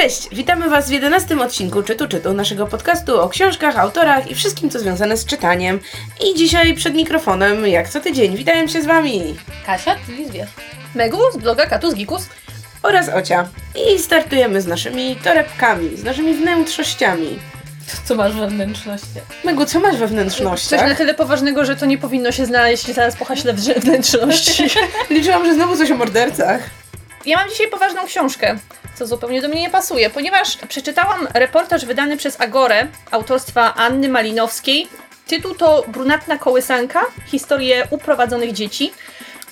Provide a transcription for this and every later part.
Cześć, witamy Was w 11 odcinku Czytu Czytu, naszego podcastu o książkach, autorach i wszystkim, co związane z czytaniem. I dzisiaj przed mikrofonem, jak co tydzień, witają się z Wami Kasia, czyli zwierz. Megu z bloga Katus Gikus. oraz Ocia. I startujemy z naszymi torebkami, z naszymi wnętrznościami. Co masz we wnętrzności? Megu, co masz we Coś na tyle poważnego, że to nie powinno się znaleźć zaraz po haśle wnętrzności. Liczyłam, że znowu coś o mordercach. Ja mam dzisiaj poważną książkę, co zupełnie do mnie nie pasuje, ponieważ przeczytałam reportaż wydany przez Agorę autorstwa Anny Malinowskiej. Tytuł to Brunatna kołysanka, historie uprowadzonych dzieci.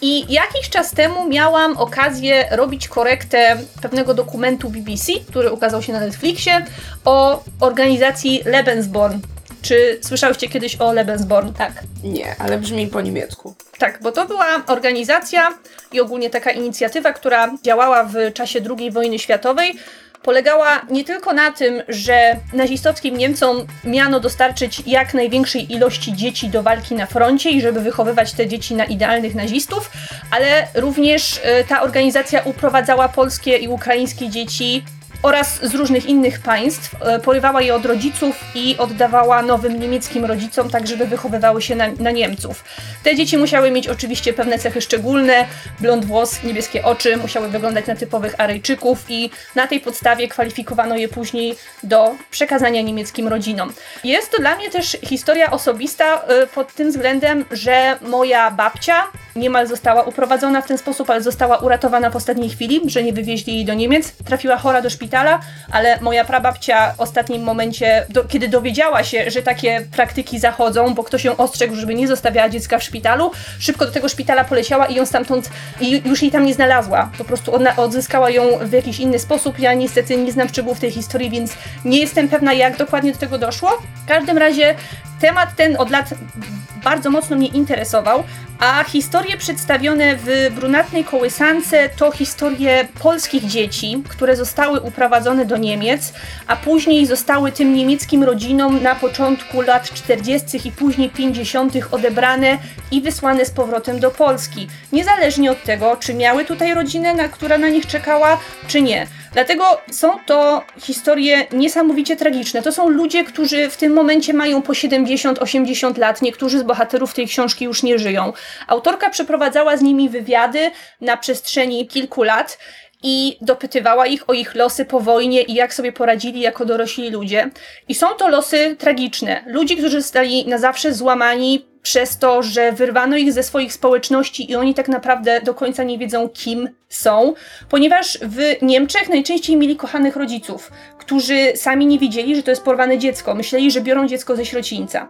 I jakiś czas temu miałam okazję robić korektę pewnego dokumentu BBC, który ukazał się na Netflixie, o organizacji Lebensborn. Czy słyszałyście kiedyś o Lebensborn? Tak. Nie, ale brzmi po niemiecku. Tak, bo to była organizacja i ogólnie taka inicjatywa, która działała w czasie II wojny światowej. Polegała nie tylko na tym, że nazistowskim Niemcom miano dostarczyć jak największej ilości dzieci do walki na froncie i żeby wychowywać te dzieci na idealnych nazistów, ale również e, ta organizacja uprowadzała polskie i ukraińskie dzieci oraz z różnych innych państw, e, porywała je od rodziców i oddawała nowym niemieckim rodzicom, tak żeby wychowywały się na, na Niemców. Te dzieci musiały mieć oczywiście pewne cechy szczególne, blond włos, niebieskie oczy, musiały wyglądać na typowych Aryjczyków i na tej podstawie kwalifikowano je później do przekazania niemieckim rodzinom. Jest to dla mnie też historia osobista e, pod tym względem, że moja babcia niemal została uprowadzona w ten sposób, ale została uratowana w ostatniej chwili, że nie wywieźli jej do Niemiec. Trafiła chora do szpitala, ale moja prababcia w ostatnim momencie, do, kiedy dowiedziała się, że takie praktyki zachodzą, bo ktoś ją ostrzegł, żeby nie zostawiała dziecka w szpitalu, szybko do tego szpitala poleciała i ją stamtąd, i już jej tam nie znalazła. Po prostu ona odzyskała ją w jakiś inny sposób. Ja niestety nie znam szczegółów tej historii, więc nie jestem pewna, jak dokładnie do tego doszło. W każdym razie temat ten od lat bardzo mocno mnie interesował, a historie przedstawione w Brunatnej Kołysance to historie polskich dzieci, które zostały uprowadzone do Niemiec, a później zostały tym niemieckim rodzinom na początku lat 40. i później 50. odebrane i wysłane z powrotem do Polski. Niezależnie od tego, czy miały tutaj rodzinę, na, która na nich czekała, czy nie. Dlatego są to historie niesamowicie tragiczne. To są ludzie, którzy w tym momencie mają po 70-80 lat. Niektórzy z bohaterów tej książki już nie żyją. Autorka przeprowadzała z nimi wywiady na przestrzeni kilku lat i dopytywała ich o ich losy po wojnie i jak sobie poradzili jako dorośli ludzie. I są to losy tragiczne. Ludzi, którzy zostali na zawsze złamani przez to, że wyrwano ich ze swoich społeczności i oni tak naprawdę do końca nie wiedzą, kim są, ponieważ w Niemczech najczęściej mieli kochanych rodziców, którzy sami nie wiedzieli, że to jest porwane dziecko. Myśleli, że biorą dziecko ze sierocińca.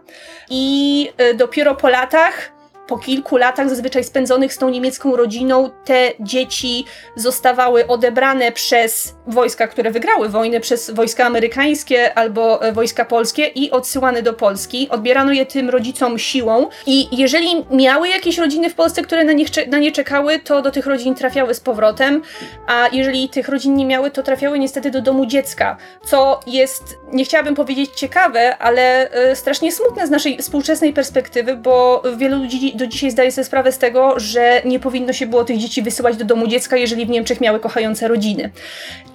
I y, dopiero po latach po kilku latach zazwyczaj spędzonych z tą niemiecką rodziną, te dzieci zostawały odebrane przez wojska, które wygrały wojnę, przez wojska amerykańskie albo e, wojska polskie i odsyłane do Polski. Odbierano je tym rodzicom siłą i jeżeli miały jakieś rodziny w Polsce, które na, nich, na nie czekały, to do tych rodzin trafiały z powrotem, a jeżeli tych rodzin nie miały, to trafiały niestety do domu dziecka, co jest, nie chciałabym powiedzieć ciekawe, ale e, strasznie smutne z naszej współczesnej perspektywy, bo wielu ludzi do dzisiaj zdaje sobie sprawę z tego, że nie powinno się było tych dzieci wysyłać do domu dziecka, jeżeli w Niemczech miały kochające rodziny.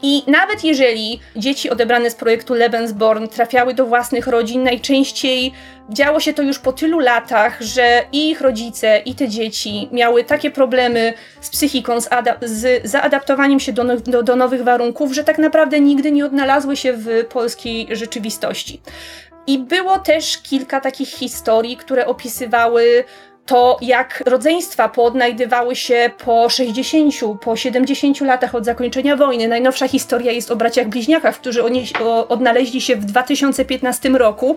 I nawet jeżeli dzieci odebrane z projektu Lebensborn trafiały do własnych rodzin, najczęściej działo się to już po tylu latach, że i ich rodzice, i te dzieci miały takie problemy z psychiką, z, z zaadaptowaniem się do, now- do, do nowych warunków, że tak naprawdę nigdy nie odnalazły się w polskiej rzeczywistości. I było też kilka takich historii, które opisywały to, jak rodzeństwa poodnajdywały się po 60, po 70 latach od zakończenia wojny. Najnowsza historia jest o braciach bliźniakach, którzy odnaleźli się w 2015 roku.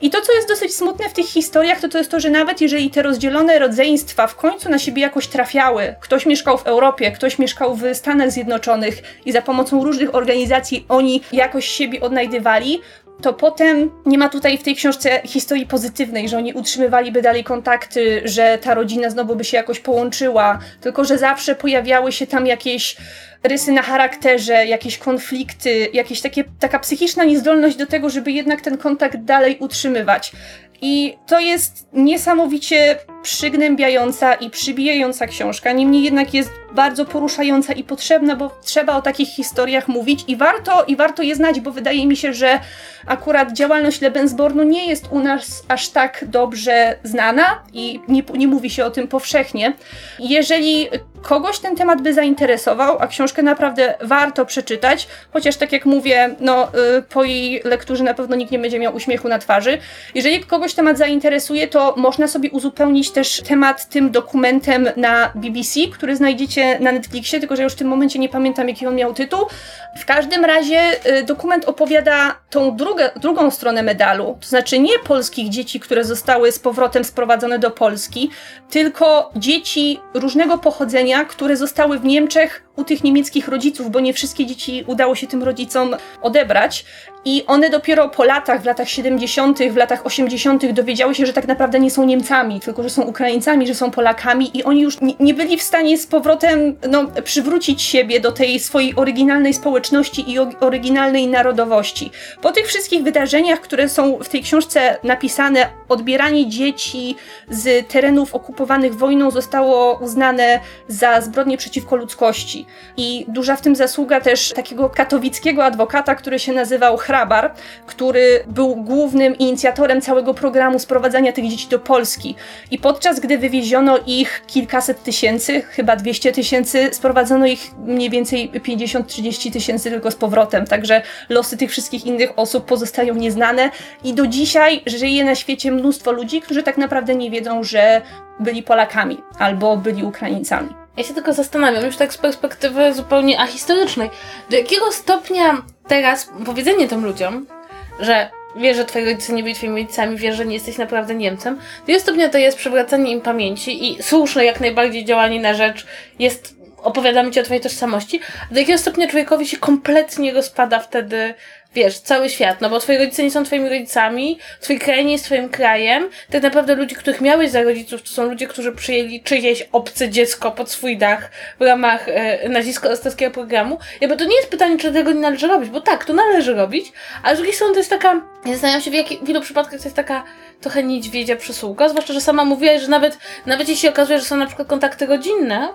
I to, co jest dosyć smutne w tych historiach, to to jest to, że nawet jeżeli te rozdzielone rodzeństwa w końcu na siebie jakoś trafiały, ktoś mieszkał w Europie, ktoś mieszkał w Stanach Zjednoczonych i za pomocą różnych organizacji oni jakoś siebie odnajdywali, to potem nie ma tutaj w tej książce historii pozytywnej, że oni utrzymywaliby dalej kontakty, że ta rodzina znowu by się jakoś połączyła, tylko że zawsze pojawiały się tam jakieś rysy na charakterze, jakieś konflikty, jakieś takie, taka psychiczna niezdolność do tego, żeby jednak ten kontakt dalej utrzymywać. I to jest niesamowicie przygnębiająca i przybijająca książka. Niemniej jednak jest bardzo poruszająca i potrzebna, bo trzeba o takich historiach mówić i warto, i warto je znać, bo wydaje mi się, że akurat działalność Lebensbornu nie jest u nas aż tak dobrze znana i nie, nie mówi się o tym powszechnie. Jeżeli kogoś ten temat by zainteresował, a książkę naprawdę warto przeczytać, chociaż tak jak mówię, no y, po jej lekturze na pewno nikt nie będzie miał uśmiechu na twarzy. Jeżeli kogoś temat zainteresuje, to można sobie uzupełnić też temat tym dokumentem na BBC, który znajdziecie na Netflixie, tylko że już w tym momencie nie pamiętam jaki on miał tytuł. W każdym razie y, dokument opowiada tą drugą stronę medalu, to znaczy nie polskich dzieci, które zostały z powrotem sprowadzone do Polski, tylko dzieci różnego pochodzenia, które zostały w Niemczech u tych niemieckich rodziców, bo nie wszystkie dzieci udało się tym rodzicom odebrać. I one dopiero po latach, w latach 70., w latach 80., dowiedziały się, że tak naprawdę nie są Niemcami, tylko że są Ukraińcami, że są Polakami, i oni już nie, nie byli w stanie z powrotem no, przywrócić siebie do tej swojej oryginalnej społeczności i oryginalnej narodowości. Po tych wszystkich wydarzeniach, które są w tej książce napisane, odbieranie dzieci z terenów okupowanych wojną zostało uznane za zbrodnie przeciwko ludzkości. I duża w tym zasługa też takiego katowickiego adwokata, który się nazywał Hrabar, który był głównym inicjatorem całego programu sprowadzania tych dzieci do Polski. I podczas gdy wywieziono ich kilkaset tysięcy, chyba 200 tysięcy, sprowadzono ich mniej więcej 50-30 tysięcy tylko z powrotem. Także losy tych wszystkich innych osób pozostają nieznane i do dzisiaj żyje na świecie mnóstwo ludzi, którzy tak naprawdę nie wiedzą, że byli Polakami albo byli Ukraińcami. Ja się tylko zastanawiam, już tak z perspektywy zupełnie ahistorycznej, do jakiego stopnia teraz powiedzenie tym ludziom, że wiesz, że twoi rodzice nie byli twoimi rodzicami, wiesz, że nie jesteś naprawdę Niemcem, do jakiego stopnia to jest przywracanie im pamięci i słuszne jak najbardziej działanie na rzecz jest opowiadamy ci o twojej tożsamości, do jakiego stopnia człowiekowi się kompletnie rozpada wtedy wiesz, cały świat, no bo twoi rodzice nie są twoimi rodzicami, twój kraj nie jest twoim krajem, tak naprawdę ludzie, których miałeś za rodziców, to są ludzie, którzy przyjęli czyjeś obce dziecko pod swój dach w ramach e, nazistowskiego programu. Jakby to nie jest pytanie, czy tego nie należy robić, bo tak, to należy robić, ale z drugiej strony to jest taka, ja zastanawiam się w, jak, w ilu przypadkach to jest taka trochę niedźwiedzia przysługa, zwłaszcza, że sama mówiłaś, że nawet, nawet jeśli okazuje, że są na przykład kontakty rodzinne,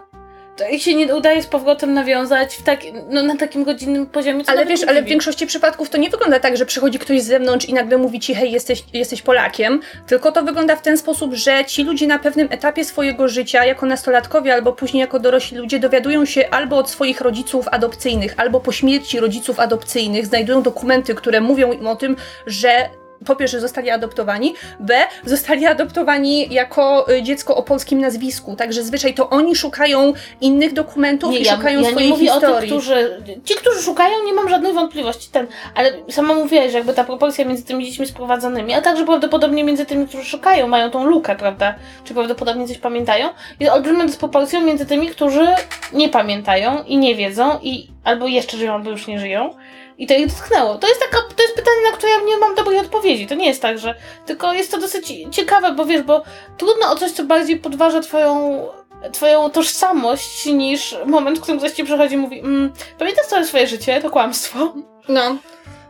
to ich się nie udaje z powrotem nawiązać w tak, no, na takim godzinnym poziomie. ale wiesz, ale w większości przypadków to nie wygląda tak, że przychodzi ktoś z zewnątrz i nagle mówi ci, hej, jesteś, jesteś Polakiem, tylko to wygląda w ten sposób, że ci ludzie na pewnym etapie swojego życia, jako nastolatkowie albo później jako dorośli ludzie, dowiadują się albo od swoich rodziców adopcyjnych, albo po śmierci rodziców adopcyjnych, znajdują dokumenty, które mówią im o tym, że po pierwsze zostali adoptowani, b zostali adoptowani jako y, dziecko o polskim nazwisku, także zwyczaj to oni szukają innych dokumentów nie, i ja, szukają ja swojej nie mówię historii. O tych, którzy, ci, którzy szukają, nie mam żadnej wątpliwości, ten, ale sama mówiłaś, że jakby ta proporcja między tymi dziećmi sprowadzonymi, a także prawdopodobnie między tymi, którzy szukają, mają tą lukę, prawda, czy prawdopodobnie coś pamiętają, jest olbrzymia dysproporcją między tymi, którzy nie pamiętają i nie wiedzą i albo jeszcze żyją, albo już nie żyją. I to ich dotknęło. To jest taka, to jest pytanie, na które ja nie mam dobrej odpowiedzi. To nie jest tak, że. Tylko jest to dosyć ciekawe, bo wiesz, bo trudno o coś, co bardziej podważa twoją twoją tożsamość niż moment, w którym ktoś ci przychodzi i mówi mm, pamiętasz całe swoje życie, to kłamstwo. No.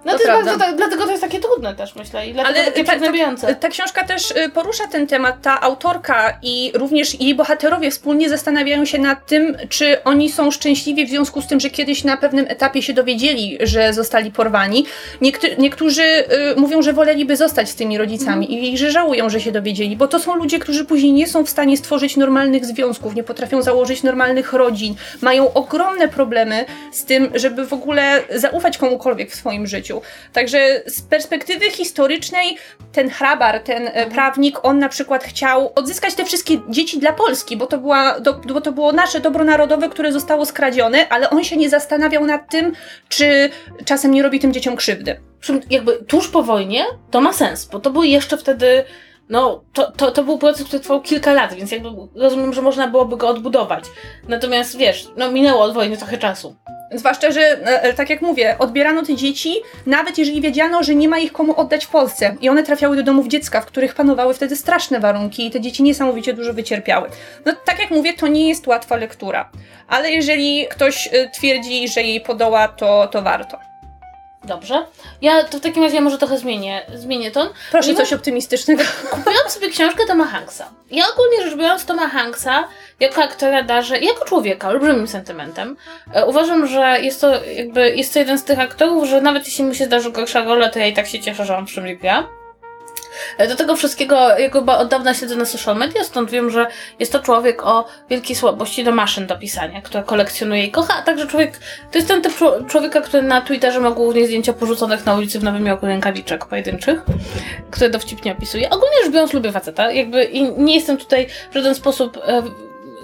No to, to jest bardzo, dlatego to jest takie trudne też, myślę, i dlatego Ale takie ta, ta, ta, książka też y, porusza ten temat, ta autorka i również jej bohaterowie wspólnie zastanawiają się nad tym, czy oni są szczęśliwi w związku z tym, że kiedyś na pewnym etapie się dowiedzieli, że zostali porwani. Niektórzy, niektórzy y, mówią, że woleliby zostać z tymi rodzicami mm. i że żałują, że się dowiedzieli, bo to są ludzie, którzy później nie są w stanie stworzyć normalnych związków, nie potrafią założyć normalnych rodzin, mają ogromne problemy z tym, żeby w ogóle zaufać komukolwiek w swoim życiu życiu. Także z perspektywy historycznej ten hrabar, ten mhm. prawnik, on na przykład chciał odzyskać te wszystkie dzieci dla Polski, bo to, była, do, bo to było nasze dobro narodowe, które zostało skradzione, ale on się nie zastanawiał nad tym, czy czasem nie robi tym dzieciom krzywdy. Jakby tuż po wojnie to ma sens, bo to był jeszcze wtedy no, to, to, to był proces, który trwał kilka lat, więc jakby rozumiem, że można byłoby go odbudować. Natomiast wiesz, no minęło od wojny trochę czasu. Zwłaszcza, że e, e, tak jak mówię, odbierano te dzieci, nawet jeżeli wiedziano, że nie ma ich komu oddać w Polsce. I one trafiały do domów dziecka, w których panowały wtedy straszne warunki i te dzieci niesamowicie dużo wycierpiały. No tak jak mówię, to nie jest łatwa lektura. Ale jeżeli ktoś e, twierdzi, że jej podoła, to, to warto. Dobrze. Ja to w takim razie może trochę zmienię, zmienię ton. Proszę coś optymistycznego. Kupiłam sobie książkę Toma Hanksa. Ja ogólnie rzecz biorąc Toma Hanksa jako aktora darzę, jako człowieka, olbrzymim sentymentem. E, uważam, że jest to jakby, jest to jeden z tych aktorów, że nawet jeśli mu się zdarzy gorsza rola, to ja i tak się cieszę, że on przy mnie gra. E, Do tego wszystkiego jego od dawna siedzę na social media, stąd wiem, że jest to człowiek o wielkiej słabości do maszyn do pisania, które kolekcjonuje i kocha, a także człowiek, to jest ten typ czło- człowieka, który na Twitterze ma głównie zdjęcia porzuconych na ulicy w Nowym Jorku rękawiczek pojedynczych, które dowcipnie opisuje. Ogólnie rzecz biorąc lubię faceta, jakby i nie jestem tutaj w żaden sposób e,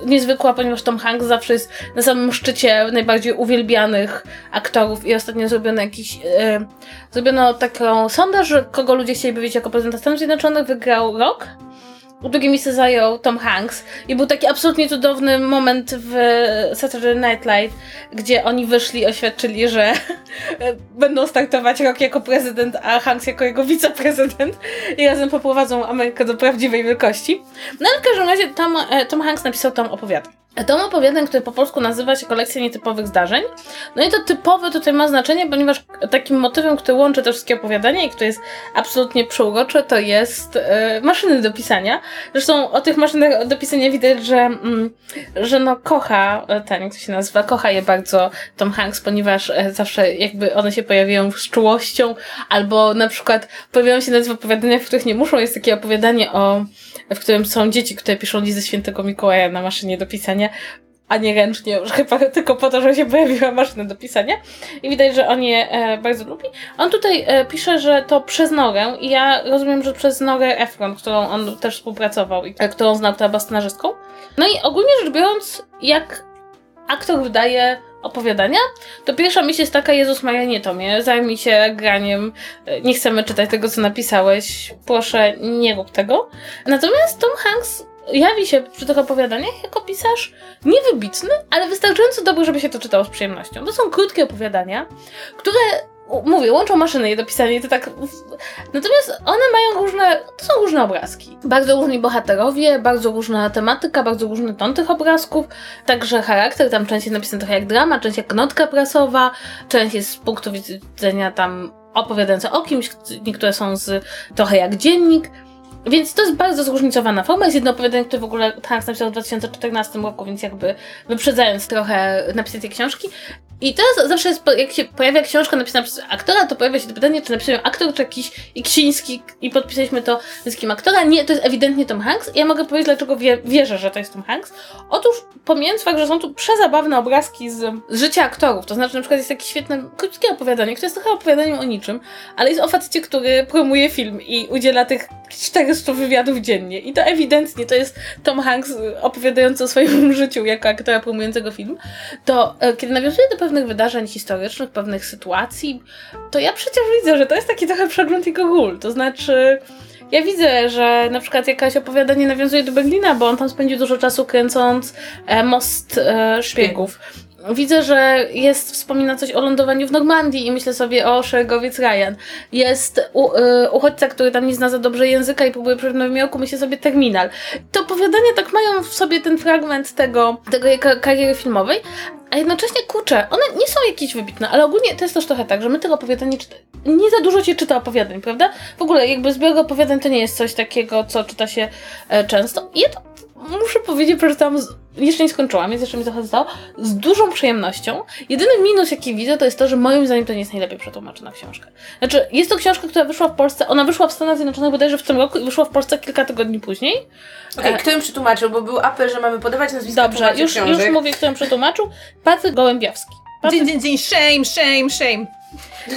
niezwykła, ponieważ Tom Hanks zawsze jest na samym szczycie najbardziej uwielbianych aktorów i ostatnio zrobiono jakiś, e, zrobiono taką sondaż, kogo ludzie chcieliby wiedzieć jako prezydenta Stanów Zjednoczonych, wygrał Rock. Drugie miejsce zajął Tom Hanks i był taki absolutnie cudowny moment w Saturday Night Live, gdzie oni wyszli i oświadczyli, że będą startować Rock jako prezydent, a Hanks jako jego wiceprezydent i razem poprowadzą Amerykę do prawdziwej wielkości. No ale w każdym razie Tom, e, Tom Hanks napisał tom opowiadań. Tom opowiadań, który po polsku nazywa się Kolekcja Nietypowych Zdarzeń. No i to typowe tutaj ma znaczenie, ponieważ takim motywem, który łączy te wszystkie opowiadania i który jest absolutnie przeuroczy, to jest e, maszyny do pisania. Zresztą o tych maszynach do pisania widać, że, mm, że no kocha e, ten, jak to się nazywa, kocha je bardzo Tom Hanks, ponieważ e, zawsze jakby one się pojawiają z czułością, albo na przykład pojawiają się nawet w opowiadaniach, w których nie muszą. Jest takie opowiadanie o w którym są dzieci, które piszą listy świętego Mikołaja na maszynie do pisania, a nie ręcznie, już chyba tylko po to, że się pojawiła maszyna do pisania. I widać, że on je e, bardzo lubi. On tutaj e, pisze, że to przez Norę i ja rozumiem, że przez Norę Efron, którą on też współpracował i e, którą znał, która scenarzystką. No i ogólnie rzecz biorąc, jak aktor wydaje opowiadania, to pierwsza myśl jest taka, Jezus Maria, nie Tomie, zajmij się graniem, e, nie chcemy czytać tego, co napisałeś, proszę, nie rób tego. Natomiast Tom Hanks jawi się przy tych opowiadaniach jako pisarz niewybitny, ale wystarczająco dobry, żeby się to czytało z przyjemnością. To są krótkie opowiadania, które mówię, łączą maszyny je do pisania to tak... Natomiast one mają różne, to są różne obrazki. Bardzo różni bohaterowie, bardzo różna tematyka, bardzo różny ton tych obrazków, także charakter, tam część jest napisana trochę jak drama, część jak notka prasowa, część jest z punktu widzenia tam opowiadająca o kimś, niektóre są z trochę jak dziennik. Więc to jest bardzo zróżnicowana forma. Jest jedno opowiadanie, które w ogóle Hanks napisał w 2014 roku, więc jakby wyprzedzając trochę napisanie tej książki. I teraz zawsze jest, jak się pojawia książka napisana przez aktora, to pojawia się to pytanie, czy napisał aktor, czy jakiś Iksiński i podpisaliśmy to nazwiskiem aktora. Nie, to jest ewidentnie Tom Hanks. I ja mogę powiedzieć, dlaczego wie, wierzę, że to jest Tom Hanks. Otóż pomijając fakt, że są tu przezabawne obrazki z, z życia aktorów, to znaczy na przykład jest takie świetne, krótkie opowiadanie, które jest trochę opowiadaniem o niczym, ale jest o facecie, który promuje film i udziela tych 400 wywiadów dziennie. I to ewidentnie to jest Tom Hanks y, opowiadający o swoim życiu jako aktora promującego film. To e, kiedy nawiązuje do pewnych wydarzeń historycznych, pewnych sytuacji, to ja przecież widzę, że to jest taki trochę przegląd jego ról. To znaczy. Ja widzę, że na przykład jakaś opowiadanie nawiązuje do Berlina, bo on tam spędził dużo czasu kręcąc e, most e, szpiegów. Widzę, że jest, wspomina coś o lądowaniu w Normandii i myślę sobie o szeregowiec Ryan. Jest u, y, uchodźca, który tam nie zna za dobrze języka i próbuje przejść w Nowym Jorku, myślę sobie terminal. Te opowiadania tak mają w sobie ten fragment tego, tego jej ka- kariery filmowej, a jednocześnie, kurczę, one nie są jakieś wybitne, ale ogólnie to jest też trochę tak, że my tych opowiadań nie czyta- nie za dużo się czyta opowiadań, prawda? W ogóle jakby zbiór opowiadań to nie jest coś takiego, co czyta się e, często. I ja to muszę powiedzieć, przeczytałam, z, jeszcze nie skończyłam, więc jeszcze mi trochę zostało, z dużą przyjemnością. Jedyny minus, jaki widzę, to jest to, że moim zdaniem to nie jest najlepiej przetłumaczona książka. Znaczy, jest to książka, która wyszła w Polsce, ona wyszła w Stanach Zjednoczonych bodajże w tym roku i wyszła w Polsce kilka tygodni później. Okej, E, kto ją przetłumaczył? Bo był apel, że mamy podawać nazwiska Dobrze, już, książek. już mówię, kto ją przetłumaczył. Patryk Gołębiowski. Patryk Dzień, dzień, dzień, shame, shame, shame.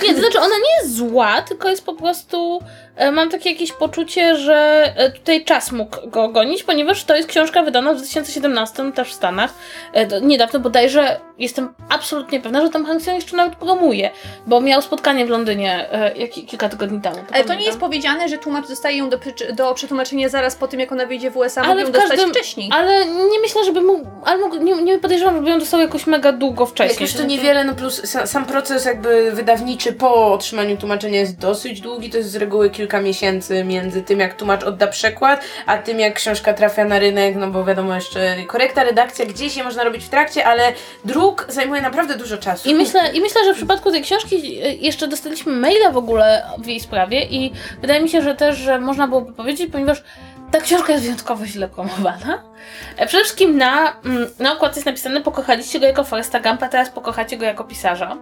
Nie, to znaczy ona nie jest zła, tylko jest po prostu. E, mam takie jakieś poczucie, że e, tutaj czas mógł go gonić, ponieważ to jest książka wydana w 2017 też w Stanach. E, niedawno bodajże jestem absolutnie pewna, że Tom Hanks ją jeszcze nawet promuje, bo miał spotkanie w Londynie jak, kilka tygodni temu. Ale to nie jest powiedziane, że tłumacz dostaje ją do, do przetłumaczenia zaraz po tym, jak ona wyjdzie w USA, Ale mógł ją dostać każdym- wcześniej. Ale nie myślę, żeby mógł, nie, nie podejrzewam, żeby ją dostał jakoś mega długo wcześniej. Jak już to niewiele, no plus sa, sam proces jakby wydawniczy po otrzymaniu tłumaczenia jest dosyć długi, to jest z reguły kilka miesięcy między tym, jak tłumacz odda przekład, a tym, jak książka trafia na rynek, no bo wiadomo jeszcze korekta, redakcja, gdzieś je można robić w trakcie, ale druk zajmuje naprawdę dużo czasu. I myślę, I myślę, że w przypadku tej książki y, jeszcze dostaliśmy maila w ogóle w jej sprawie i wydaje mi się, że też że można byłoby powiedzieć, ponieważ ta książka jest wyjątkowo źle promowana. E, Przede wszystkim na, mm, na okładce jest napisane pokochaliście go jako Foresta Gumpa, teraz pokochacie go jako pisarza.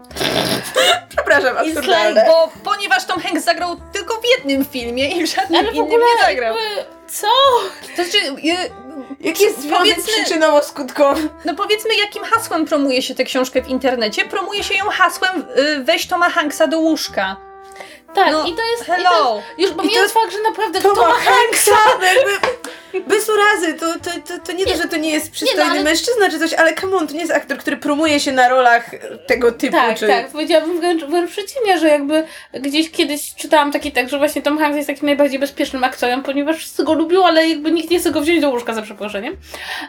Przepraszam, absurdalne. Bo ponieważ Tom Hanks zagrał tylko w jednym filmie i w żadnym Ale w innym ogóle nie zagrał. jakby, co? To znaczy, y, Jaki jest związek przyczynowo-skutkowy? no powiedzmy, jakim hasłem promuje się tę książkę w internecie? Promuje się ją hasłem y, weź Toma Hanksa do łóżka. Tak, No, i to jest... I to hello. jest już pomijając fakt, że naprawdę To ma Hanksa! jakby Bez urazy, to, to, to, to nie, to, że to nie jest przystojny no, ale- mężczyzna czy coś, ale come on, to nie jest aktor, który promuje się na rolach tego typu. Tak, czy... tak. Powiedziałabym wręcz, wręcz przeciwnie, że jakby gdzieś kiedyś czytałam taki tekst, że właśnie Tom Hanks jest takim najbardziej bezpiecznym aktorem, ponieważ wszyscy go lubią, ale jakby nikt nie chce go wziąć do łóżka za przeproszeniem.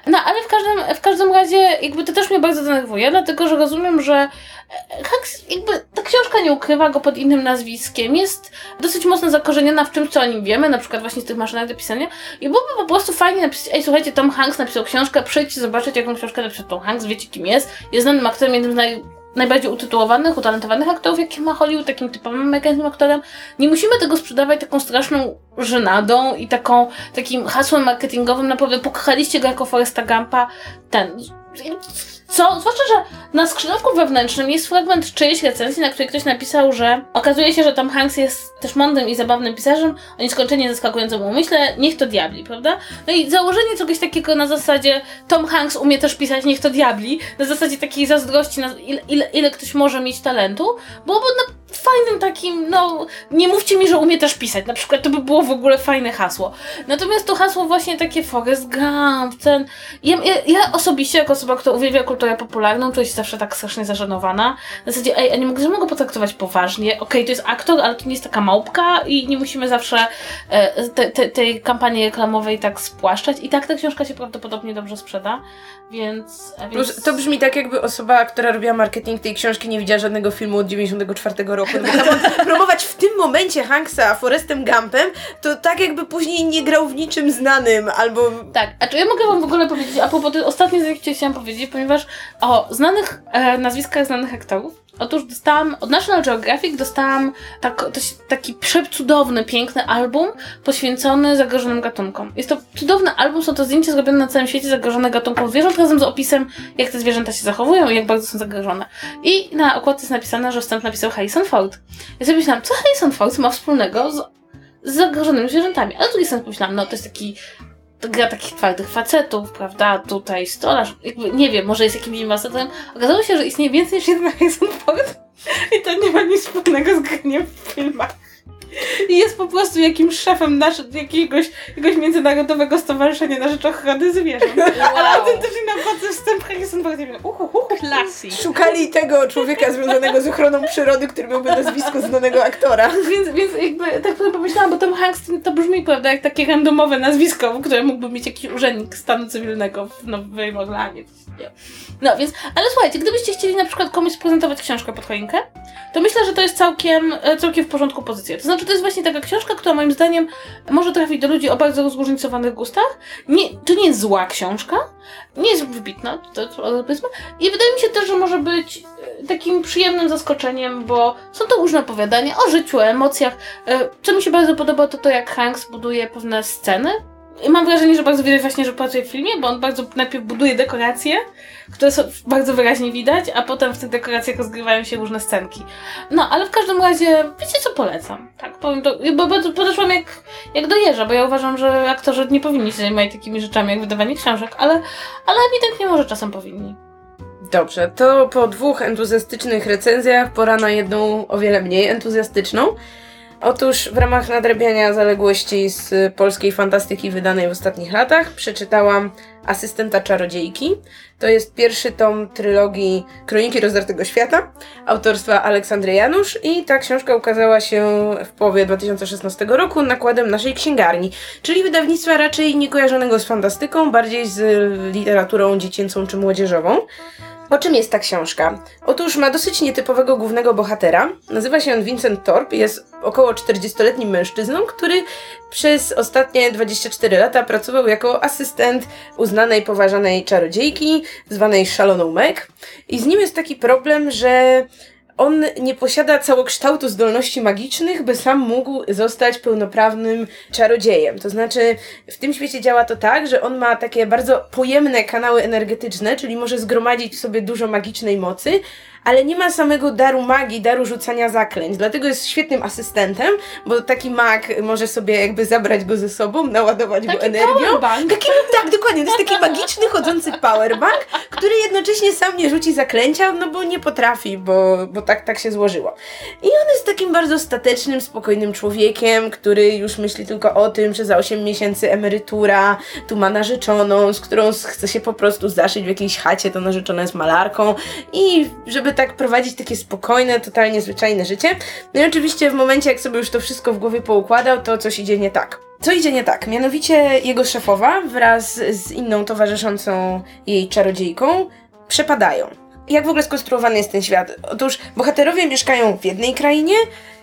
No ale w każdym, w każdym razie jakby to też mnie bardzo denerwuje, dlatego że rozumiem, że e, Hanks jakby ta książka nie ukrywa go pod innym nazwiskiem, jest dosyć mocno zakorzeniona w czymś, co o nim wiemy, na przykład właśnie z tych maszynach do pisania i byłoby po prostu fajnie napisać, ej słuchajcie, Tom Hanks napisał książkę, przyjdźcie zobaczyć jaką książkę napisał Tom Hanks, wiecie kim jest, jest znanym aktorem, jednym z naj najbardziej utytułowanych, utalentowanych aktorów, jakie ma Hollywood, takim typowym amerykańskim aktorem. Nie musimy tego sprzedawać taką straszną żenadą i taką, takim hasłem marketingowym, naprawdę pokochaliście go jako Foresta Gampa. Ten... Co? Zwłaszcza, że na skrzydławku wewnętrznym jest fragment czyjejś recenzji, na której ktoś napisał, że okazuje się, że Tom Hanks jest też mądrym i zabawnym pisarzem, o nieskończenie zaskakującym umyśle, niech to diabli, prawda? No i założenie czegoś takiego na zasadzie Tom Hanks umie też pisać, niech to diabli, na zasadzie takiej zazdrości, na ile, ile, ile ktoś może mieć talentu, byłoby na fajnym takim, no, nie mówcie mi, że umie też pisać, na przykład to by było w ogóle fajne hasło. Natomiast to hasło właśnie takie Forrest Gump, ten... Ja, ja, ja osobiście, jako osoba, która uwielbia kulturę popularną, czuję się zawsze tak strasznie zażenowana. Na zasadzie, ej, a nie mogę, mogę potraktować poważnie. Okej, to jest aktor, ale to nie jest taka małpka i nie musimy zawsze e, te, te, tej kampanii reklamowej tak spłaszczać. I tak ta książka się prawdopodobnie dobrze sprzeda, więc... więc... to brzmi tak, jakby osoba, która robiła marketing tej książki, nie widziała żadnego filmu od 94 roku. No bo promować w tym momencie Hanksa Forestem Gumpem, to tak jakby później nie grał w niczym znanym, albo... Tak, a czy ja mogę wam w ogóle powiedzieć, a tej ostatniej rzeczy, której chciałam powiedzieć, ponieważ o znanych e, nazwiskach znanych aktorów, otóż dostałam, od National Geographic dostałam tak, taki przecudowny, piękny album poświęcony zagrożonym gatunkom. Jest to cudowny album, są to zdjęcia zrobione na całym świecie zagrożone gatunkom zwierząt, razem z opisem, jak te zwierzęta się zachowują i jak bardzo są zagrożone. I na okładce jest napisane, że wstęp napisał Harrison Ford. Ja sobie myślałam, co Harrison Ford ma wspólnego z, z zagrożonymi zwierzętami? Ale z drugiej strony pomyślałam, no to jest taki gra takich twardych facetów, prawda? Tutaj stolarz, jakby, nie wiem, może jest jakimś inwestytorem. Okazało się, że istnieje więcej niż jeden Harrison Ford i to nie ma nic wspólnego z graniem w filmach. I jest po prostu jakimś szefem nasz, jakiegoś, jakiegoś międzynarodowego stowarzyszenia na rzecz ochrony zwierząt. Ale autentycznie na okładce wstęp Harrison Ford. Ja mówię, uhu, uhu. Szukali tego człowieka związanego z ochroną przyrody, który miałby nazwisko znanego aktora. Więc, więc jakby tak sobie pomyślałam, bo Tom Hanks to, to brzmi, prawda, jak takie randomowe nazwisko, które mógłby mieć jakiś urzędnik stanu cywilnego w Nowej Orlanie. Nie. No więc, ale słuchajcie, gdybyście chcieli na przykład komuś prezentować książkę pod choinkę, to myślę, że to jest całkiem, e, całkiem w porządku pozycja. To znaczy, to jest właśnie taka książka, która moim zdaniem może trafić do ludzi o bardzo zróżnicowanych gustach. Nie, to nie jest zła książka, nie jest wybitna, to, to powiedzmy. I wydaje mi się też, że może być e, takim przyjemnym zaskoczeniem, bo są to różne opowiadania o życiu, o emocjach. E, Co mi się bardzo podoba, to to, jak Hanks buduje pewne sceny. Mam wrażenie, że bardzo widać właśnie, że pracuje w filmie, bo on bardzo najpierw buduje dekoracje, które są bardzo wyraźnie widać, a potem w tych dekoracjach rozgrywają się różne scenki. No, ale w każdym razie, wiecie co polecam? Tak, powiem to, bo bardzo podeszłam jak, jak do jeża, bo ja uważam, że aktorzy nie powinni się zajmować takimi rzeczami jak wydawanie książek, ale, ale ewidentnie może czasem powinni. Dobrze, to po dwóch entuzjastycznych recenzjach pora na jedną o wiele mniej entuzjastyczną. Otóż w ramach nadrabiania zaległości z polskiej fantastyki wydanej w ostatnich latach przeczytałam Asystenta Czarodziejki. To jest pierwszy tom trylogii Kroniki Rozdartego Świata autorstwa Aleksandry Janusz i ta książka ukazała się w połowie 2016 roku nakładem naszej księgarni, czyli wydawnictwa raczej niekojarzonego z fantastyką, bardziej z literaturą dziecięcą czy młodzieżową. O czym jest ta książka? Otóż ma dosyć nietypowego głównego bohatera. Nazywa się on Vincent Thorpe, jest około 40-letnim mężczyzną, który przez ostatnie 24 lata pracował jako asystent uznanej, poważanej czarodziejki, zwanej Szaloną Meg. I z nim jest taki problem, że on nie posiada całokształtu zdolności magicznych, by sam mógł zostać pełnoprawnym czarodziejem. To znaczy, w tym świecie działa to tak, że on ma takie bardzo pojemne kanały energetyczne, czyli może zgromadzić w sobie dużo magicznej mocy, ale nie ma samego daru magii, daru rzucania zaklęć. Dlatego jest świetnym asystentem, bo taki mag może sobie jakby zabrać go ze sobą, naładować Taki go energią. powerbank. Taki, tak, dokładnie. To jest taki magiczny, chodzący powerbank, który jednocześnie sam nie rzuci zaklęcia, no bo nie potrafi, bo, bo tak, tak się złożyło. I on jest takim bardzo statecznym, spokojnym człowiekiem, który już myśli tylko o tym, że za 8 miesięcy emerytura, tu ma narzeczoną, z którą chce się po prostu zaszyć w jakiejś chacie, to narzeczona jest malarką i żeby tak prowadzić takie spokojne, totalnie zwyczajne życie. No i oczywiście w momencie, jak sobie już to wszystko w głowie poukładał, to coś idzie nie tak. Co idzie nie tak? Mianowicie jego szefowa wraz z inną towarzyszącą jej czarodziejką przepadają. Jak w ogóle skonstruowany jest ten świat? Otóż bohaterowie mieszkają w jednej krainie,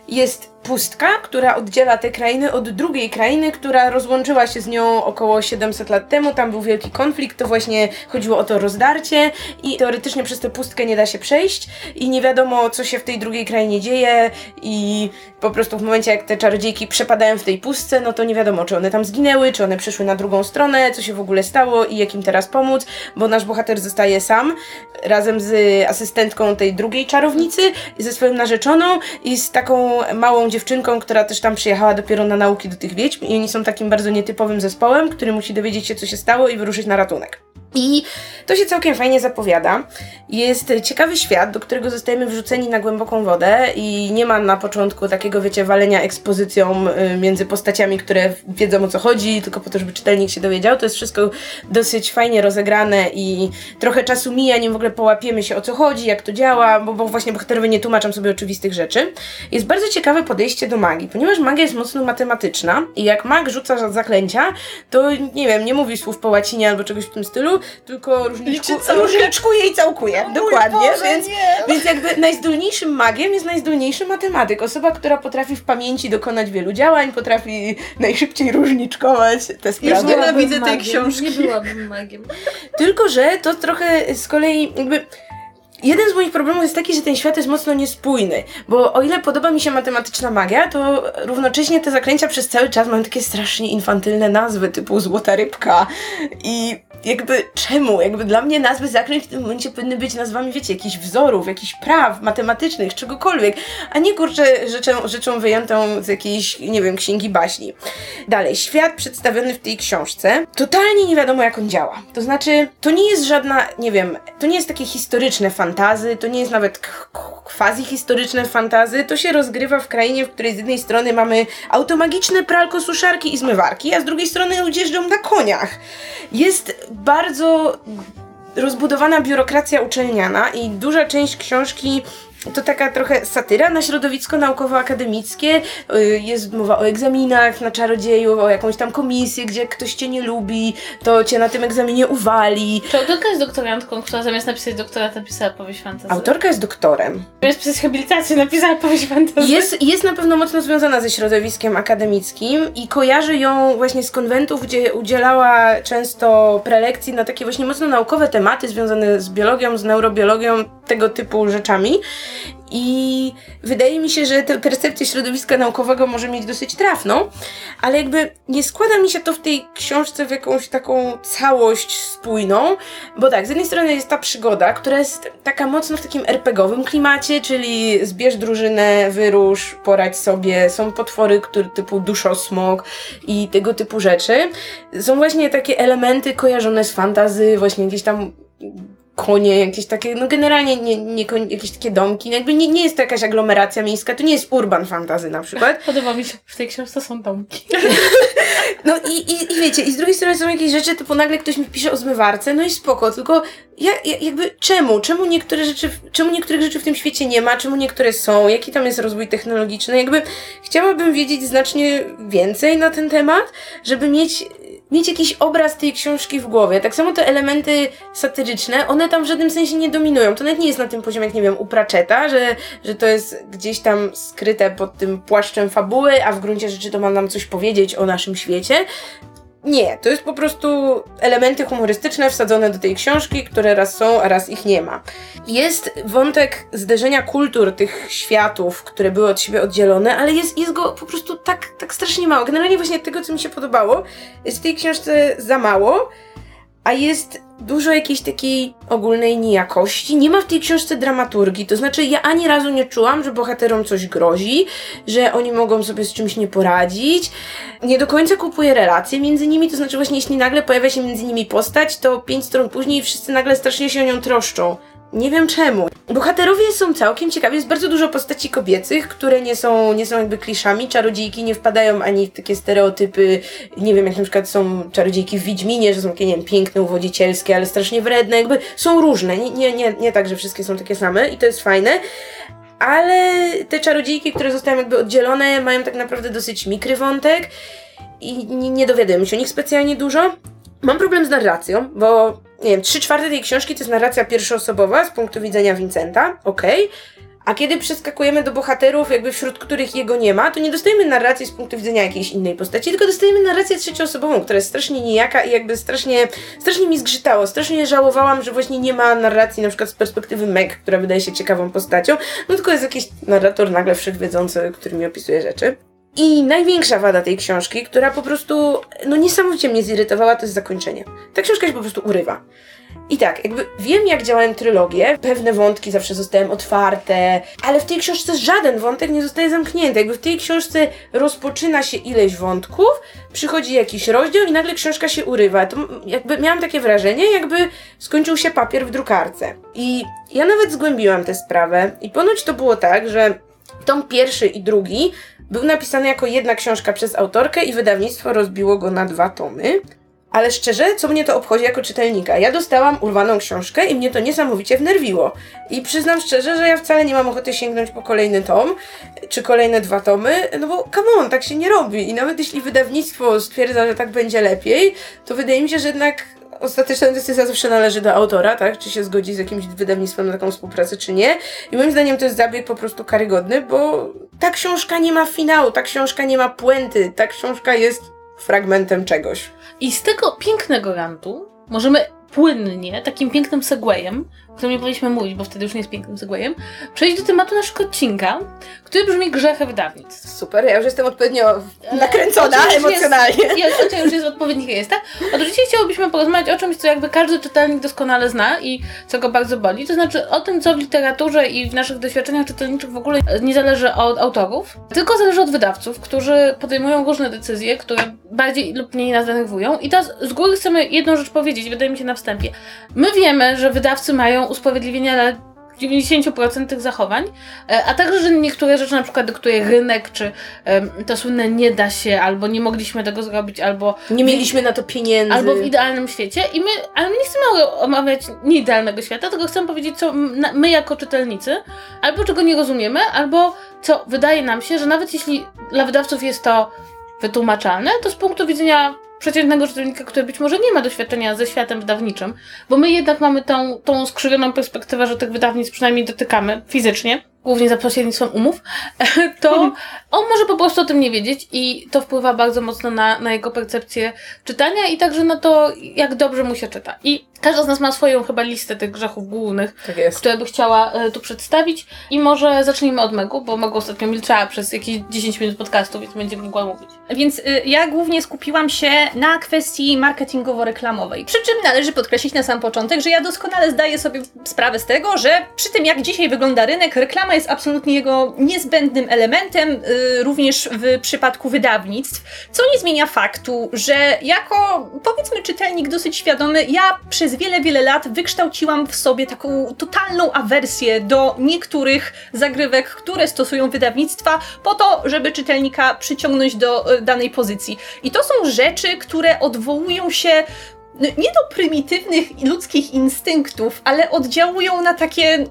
jest pustka, która oddziela tę krainę od drugiej krainy, która rozłączyła się z nią około 700 lat temu. Tam był wielki konflikt, to właśnie chodziło o to rozdarcie i teoretycznie przez tę pustkę nie da się przejść i nie wiadomo, co się w tej drugiej krainie dzieje i po prostu w momencie, jak te czarodziejki przepadają w tej pustce, no to nie wiadomo, czy one tam zginęły, czy one przyszły na drugą stronę, co się w ogóle stało i jak im teraz pomóc, bo nasz bohater zostaje sam razem z asystentką tej drugiej czarownicy, ze swoją narzeczoną i z taką małą dziewczynką, która też tam przyjechała dopiero na nauki do tych wiedźm i oni są takim bardzo nietypowym zespołem, który musi dowiedzieć się, co się stało i wyruszyć na ratunek. I to się całkiem fajnie zapowiada. Jest ciekawy świat, do którego zostajemy wrzuceni na głęboką wodę i nie ma na początku takiego, wiecie, walenia ekspozycją y, między postaciami, które wiedzą o co chodzi, tylko po to, żeby czytelnik się dowiedział. To jest wszystko dosyć fajnie rozegrane i trochę czasu mija, nim w ogóle połapiemy się o co chodzi, jak to działa, bo, bo właśnie bohaterowie nie tłumaczą sobie oczywistych rzeczy. Jest bardzo ciekawe podejście do magii, ponieważ magia jest mocno matematyczna i jak mag rzuca zaklęcia, to nie wiem, nie mówi słów po łacinie albo czegoś w tym stylu, tylko różniczku, różniczkuje i całkuje. Dokładnie. Boże, więc, nie. więc jakby najzdolniejszym magiem jest najzdolniejszy matematyk. Osoba, która potrafi w pamięci dokonać wielu działań, potrafi najszybciej różniczkować te sprawy. nie nienawidzę tej magiem. książki. Nie byłabym magiem. Tylko, że to trochę z kolei jakby. Jeden z moich problemów jest taki, że ten świat jest mocno niespójny, bo o ile podoba mi się matematyczna magia, to równocześnie te zaklęcia przez cały czas mają takie strasznie infantylne nazwy, typu złota rybka i jakby czemu? Jakby dla mnie nazwy zaklęć w tym momencie powinny być nazwami, wiecie, jakichś wzorów, jakichś praw matematycznych, czegokolwiek, a nie kurczę rzeczą, rzeczą wyjętą z jakiejś, nie wiem, księgi baśni. Dalej, świat przedstawiony w tej książce, totalnie nie wiadomo jak on działa. To znaczy, to nie jest żadna, nie wiem, to nie jest takie historyczne fantazy, to nie jest nawet k- quasi-historyczne fantazy, to się rozgrywa w krainie, w której z jednej strony mamy automagiczne pralko, suszarki i zmywarki, a z drugiej strony ludzie jeżdżą na koniach. Jest bardzo rozbudowana biurokracja uczelniana i duża część książki to taka trochę satyra na środowisko naukowo-akademickie. Y, Jest mowa o egzaminach na czarodzieju, o jakąś tam komisję, gdzie ktoś cię nie lubi, to cię na tym egzaminie uwali. Czy autorka jest doktorantką, która zamiast napisać doktorat napisała powieść fantasy? Autorka jest doktorem. Zamiast pisać habilitację napisała powieść fantasy? Jest, jest na pewno mocno związana ze środowiskiem akademickim i kojarzy ją właśnie z konwentów, gdzie udzielała często prelekcji na takie właśnie mocno naukowe tematy związane z biologią, z neurobiologią, tego typu rzeczami. I wydaje mi się, że tę percepcję środowiska naukowego może mieć dosyć trafną, ale jakby nie składa mi się to w tej książce w jakąś taką całość spójną, bo tak, z jednej strony jest ta przygoda, która jest taka mocno w takim RPGowym klimacie, czyli zbierz drużynę, wyrusz, poradź sobie, są potwory który, typu duszosmok i tego typu rzeczy. Są właśnie takie elementy kojarzone z fantazy, właśnie jakieś tam konie, jakieś takie, no generalnie nie, nie, jakieś takie domki, jakby nie, nie jest to jakaś aglomeracja miejska, to nie jest urban fantasy na przykład. Podoba mi się, w tej książce są domki. No i, i, i wiecie, i z drugiej strony są jakieś rzeczy, typu nagle ktoś mi pisze o zmywarce, no i spoko, tylko ja, ja, jakby czemu? Czemu niektóre rzeczy, czemu niektórych rzeczy w tym świecie nie ma, czemu niektóre są, jaki tam jest rozwój technologiczny, jakby chciałabym wiedzieć znacznie więcej na ten temat, żeby mieć mieć jakiś obraz tej książki w głowie. Tak samo te elementy satyryczne, one tam w żadnym sensie nie dominują. To nawet nie jest na tym poziomie, jak nie wiem, u Pratchetta, że, że to jest gdzieś tam skryte pod tym płaszczem fabuły, a w gruncie rzeczy to ma nam coś powiedzieć o naszym świecie. Nie, to jest po prostu elementy humorystyczne wsadzone do tej książki, które raz są, a raz ich nie ma. Jest wątek zderzenia kultur tych światów, które były od siebie oddzielone, ale jest, jest go po prostu tak, tak strasznie mało. Generalnie właśnie tego, co mi się podobało, jest w tej książce za mało, a jest dużo jakiejś takiej ogólnej nijakości. Nie ma w tej książce dramaturgii, to znaczy ja ani razu nie czułam, że bohaterom coś grozi, że oni mogą sobie z czymś nie poradzić. Nie do końca kupuję relacje między nimi, to znaczy właśnie jeśli nagle pojawia się między nimi postać, to pięć stron później wszyscy nagle strasznie się o nią troszczą. Nie wiem czemu. Bohaterowie są całkiem ciekawi. Jest bardzo dużo postaci kobiecych, które nie są, nie są jakby kliszami. Czarodziejki nie wpadają ani w takie stereotypy, nie wiem, jak na przykład są czarodziejki w Wiedźminie, że są takie, nie wiem, piękne, uwodzicielskie, ale strasznie wredne. Jakby są różne. Nie, nie, nie, nie tak, że wszystkie są takie same i to jest fajne. Ale te czarodziejki, które zostają jakby oddzielone, mają tak naprawdę dosyć mikry wątek i nie, nie dowiadujemy się o nich specjalnie dużo. Mam problem z narracją, bo nie wiem, trzy czwarte tej książki to jest narracja pierwszoosobowa z punktu widzenia Vincenta, okej. Okay. A kiedy przeskakujemy do bohaterów, jakby wśród których jego nie ma, to nie dostajemy narracji z punktu widzenia jakiejś innej postaci, tylko dostajemy narrację trzecioosobową, która jest strasznie nijaka i jakby strasznie, strasznie mi zgrzytało. Strasznie żałowałam, że właśnie nie ma narracji na przykład z perspektywy Meg, która wydaje się ciekawą postacią, no tylko jest jakiś narrator nagle wszechwiedzący, który mi opisuje rzeczy. I największa wada tej książki, która po prostu, no niesamowicie mnie zirytowała, to jest zakończenie. Ta książka się po prostu urywa. I tak, jakby wiem, jak działają trylogie, pewne wątki zawsze zostają otwarte, ale w tej książce żaden wątek nie zostaje zamknięty. Jakby w tej książce rozpoczyna się ileś wątków, przychodzi jakiś rozdział i nagle książka się urywa. To jakby miałam takie wrażenie, jakby skończył się papier w drukarce. I ja nawet zgłębiłam tę sprawę i ponoć to było tak, że tom pierwszy i drugi był napisany jako jedna książka przez autorkę i wydawnictwo rozbiło go na dwa tomy. Ale szczerze, co mnie to obchodzi jako czytelnika? Ja dostałam urwaną książkę i mnie to niesamowicie wnerwiło. I przyznam szczerze, że ja wcale nie mam ochoty sięgnąć po kolejny tom, czy kolejne dwa tomy, no bo come on, tak się nie robi. I nawet jeśli wydawnictwo stwierdza, że tak będzie lepiej, to wydaje mi się, że jednak ostateczna decyzja zawsze należy do autora, tak? Czy się zgodzi z jakimś wydawnictwem na taką współpracę, czy nie. I moim zdaniem to jest zabieg po prostu karygodny, bo ta książka nie ma finału, ta książka nie ma puenty, ta książka jest fragmentem czegoś. I z tego pięknego rantu możemy płynnie, takim pięknym segwayem, którym nie powinniśmy mówić, bo wtedy już nie jest pięknym segwayem, przejść do tematu naszego odcinka, który brzmi grzechy wydawnictw. Super, ja już jestem odpowiednio nakręcona emocjonalnie. Jest, jest, już jest w odpowiednich miejscach. Otóż dzisiaj chciałobyśmy porozmawiać o czymś, co jakby każdy czytelnik doskonale zna i co go bardzo boli, to znaczy o tym, co w literaturze i w naszych doświadczeniach czytelniczych w ogóle nie zależy od autorów, tylko zależy od wydawców, którzy podejmują różne decyzje, które bardziej lub mniej nas denerwują. I teraz z góry chcemy jedną rzecz powiedzieć, wydaje mi się na wstępie. My wiemy, że wydawcy mają usprawiedliwienia dla 90% tych zachowań, e, a także, że niektóre rzeczy na przykład dyktuje rynek, czy to słynne nie da się, albo nie mogliśmy tego zrobić, albo... Nie mieliśmy na to pieniędzy. Albo w idealnym świecie. I my, ale my nie chcemy omawiać nieidealnego świata, tylko chcemy powiedzieć, co my jako czytelnicy, albo czego nie rozumiemy, albo co wydaje nam się, że nawet jeśli dla wydawców jest to wytłumaczalne, to z punktu widzenia przeciętnego czytelnika, który być może nie ma doświadczenia ze światem wydawniczym, bo my jednak mamy tą, tą skrzywioną perspektywę, że tych wydawnictw przynajmniej dotykamy fizycznie, głównie za pośrednictwem umów, to on może po prostu o tym nie wiedzieć i to wpływa bardzo mocno na, na jego percepcję czytania i także na to, jak dobrze mu się czyta. I każda z nas ma swoją chyba listę tych grzechów głównych, tak które by chciała e, tu przedstawić. I może zacznijmy od Megu, bo Megu ostatnio milczała przez jakieś 10 minut podcastu, więc będzie mogła mówić. Więc y, ja głównie skupiłam się na kwestii marketingowo-reklamowej. Przy czym należy podkreślić na sam początek, że ja doskonale zdaję sobie sprawę z tego, że przy tym jak dzisiaj wygląda rynek, reklama jest absolutnie jego niezbędnym elementem, y, również w przypadku wydawnictw, co nie zmienia faktu, że jako powiedzmy czytelnik dosyć świadomy, ja przez wiele, wiele lat wykształciłam w sobie taką totalną awersję do niektórych zagrywek, które stosują wydawnictwa, po to, żeby czytelnika przyciągnąć do y, danej pozycji. I to są rzeczy, które odwołują się no, nie do prymitywnych ludzkich instynktów, ale oddziałują na takie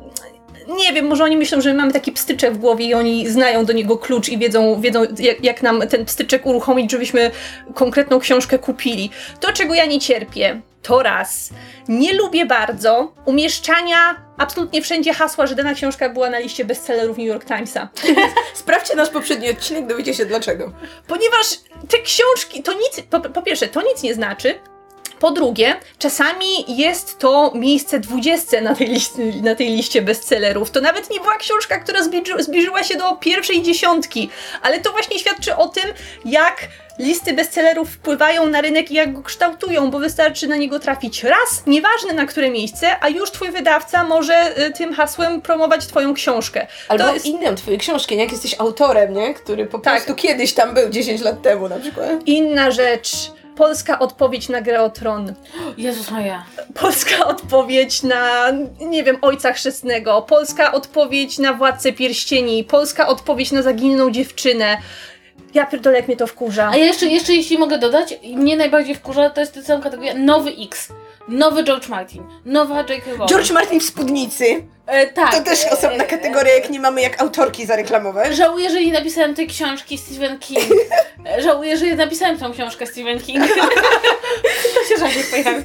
nie wiem, może oni myślą, że my mamy taki pstyczek w głowie i oni znają do niego klucz i wiedzą, wiedzą jak, jak nam ten pstyczek uruchomić, żebyśmy konkretną książkę kupili. To, czego ja nie cierpię, to raz. Nie lubię bardzo umieszczania absolutnie wszędzie hasła, że dana książka była na liście bestsellerów New York Timesa. Sprawdźcie nasz poprzedni odcinek, dowiecie się dlaczego. Ponieważ te książki, to nic, po, po pierwsze, to nic nie znaczy. Po drugie, czasami jest to miejsce 20 na tej, liście, na tej liście bestsellerów. To nawet nie była książka, która zbliży, zbliżyła się do pierwszej dziesiątki, ale to właśnie świadczy o tym, jak listy bestsellerów wpływają na rynek i jak go kształtują, bo wystarczy na niego trafić raz, nieważne na które miejsce, a już twój wydawca może y, tym hasłem promować twoją książkę. Albo to jest inną twoje książki, nie? jak jesteś autorem, nie? Który po Tak. prostu kiedyś tam był, 10 lat temu na przykład. inna rzecz. Polska odpowiedź na grę o tron. Jezus moja. Polska odpowiedź na, nie wiem, Ojca Chrzestnego, polska odpowiedź na Władcę Pierścieni, polska odpowiedź na zaginioną dziewczynę. Ja pierdolę, jak mnie to wkurza. A ja jeszcze, jeszcze jeśli mogę dodać, mnie najbardziej wkurza, to jest ta cała kategoria nowy X. Nowy George Martin, nowa J.K. Rowling. George Martin w spódnicy. E, tak. To też osobna E, kategoria, jak nie mamy jak autorki zareklamować. Żałuję, że nie napisałem tej książki Stephen King. E, Żałuję, że nie napisałem tą książkę Stephen King. to się rzadziej pojawia.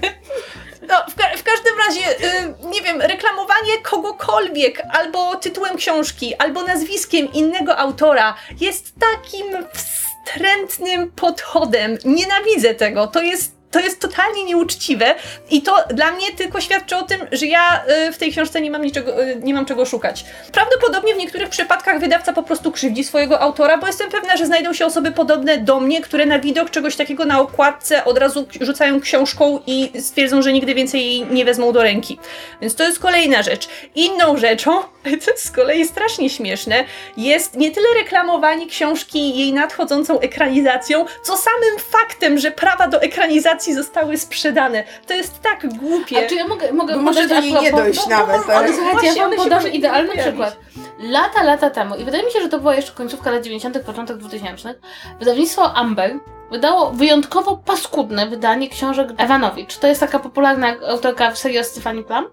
No, w, ka- w każdym razie, y, nie wiem, reklamowanie kogokolwiek, albo tytułem książki, albo nazwiskiem innego autora jest takim wstrętnym podchodem. Nienawidzę tego. To jest. To jest totalnie nieuczciwe i to dla mnie tylko świadczy o tym, że ja y, w tej książce nie mam niczego, y, nie mam czego szukać. Prawdopodobnie w niektórych przypadkach wydawca po prostu krzywdzi swojego autora, bo jestem pewna, że znajdą się osoby podobne do mnie, które na widok czegoś takiego na okładce od razu rzucają książką i stwierdzą, że nigdy więcej jej nie wezmą do ręki. Więc to jest kolejna rzecz. Inną rzeczą, to z kolei strasznie śmieszne, jest nie tyle reklamowanie książki jej nadchodzącą ekranizacją, co samym faktem, że prawa do ekranizacji zostały sprzedane. To jest tak głupie. A czy ja mogę, mogę Bo może do niej nie dojść bo- nawet, bo- ale- Ale słuchajcie, ja wam podam idealny przykład. Lata, lata temu, i wydaje mi się, że to była jeszcze końcówka lat 90., początek 2000, wydawnictwo Amber wydało wyjątkowo paskudne wydanie książek Ewanowicz. To jest taka popularna autorka w serii o Stefani Plum.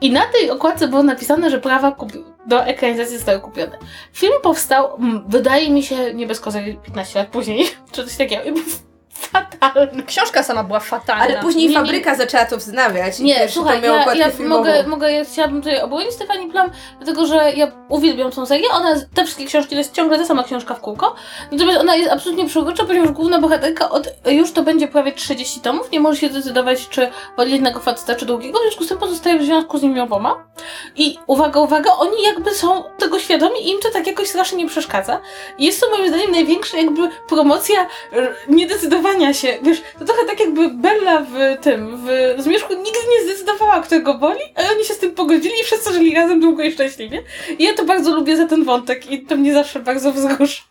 I na tej okładce było napisane, że prawa kupi- do ekranizacji zostały kupione. Film powstał, wydaje mi się, nie bez kozery 15 lat później, czy coś takiego. Fatalny. Książka sama była fatalna. Ale później Nie, nie. fabryka zaczęła to wznawiać. Nie, pierwszy słuchaj, to ja, ja mogę, mogę, ja chciałabym tutaj obronić Stefani Plum, dlatego że ja uwielbiam tą serię. Ona, te wszystkie książki to jest ciągle ta sama książka w kółko. Natomiast ona jest absolutnie przeurocza, ponieważ główna bohaterka od już to będzie prawie 30 tomów, nie może się zdecydować, czy woli jednego faceta, czy drugiego, w związku z tym pozostaje w związku z nimi oboma. I uwaga, uwaga, oni jakby są tego świadomi i im to tak jakoś strasznie nie przeszkadza. I jest to moim zdaniem największa jakby promocja r- niedecydowania się. Wiesz, to trochę tak jakby Bella w tym, w Zmierzchu nigdy nie zdecydowała, którego boli, ale oni się z tym pogodzili i wszyscy żyli razem długo i szczęśliwie. I ja to bardzo lubię za ten wątek i to mnie zawsze bardzo wzrusza.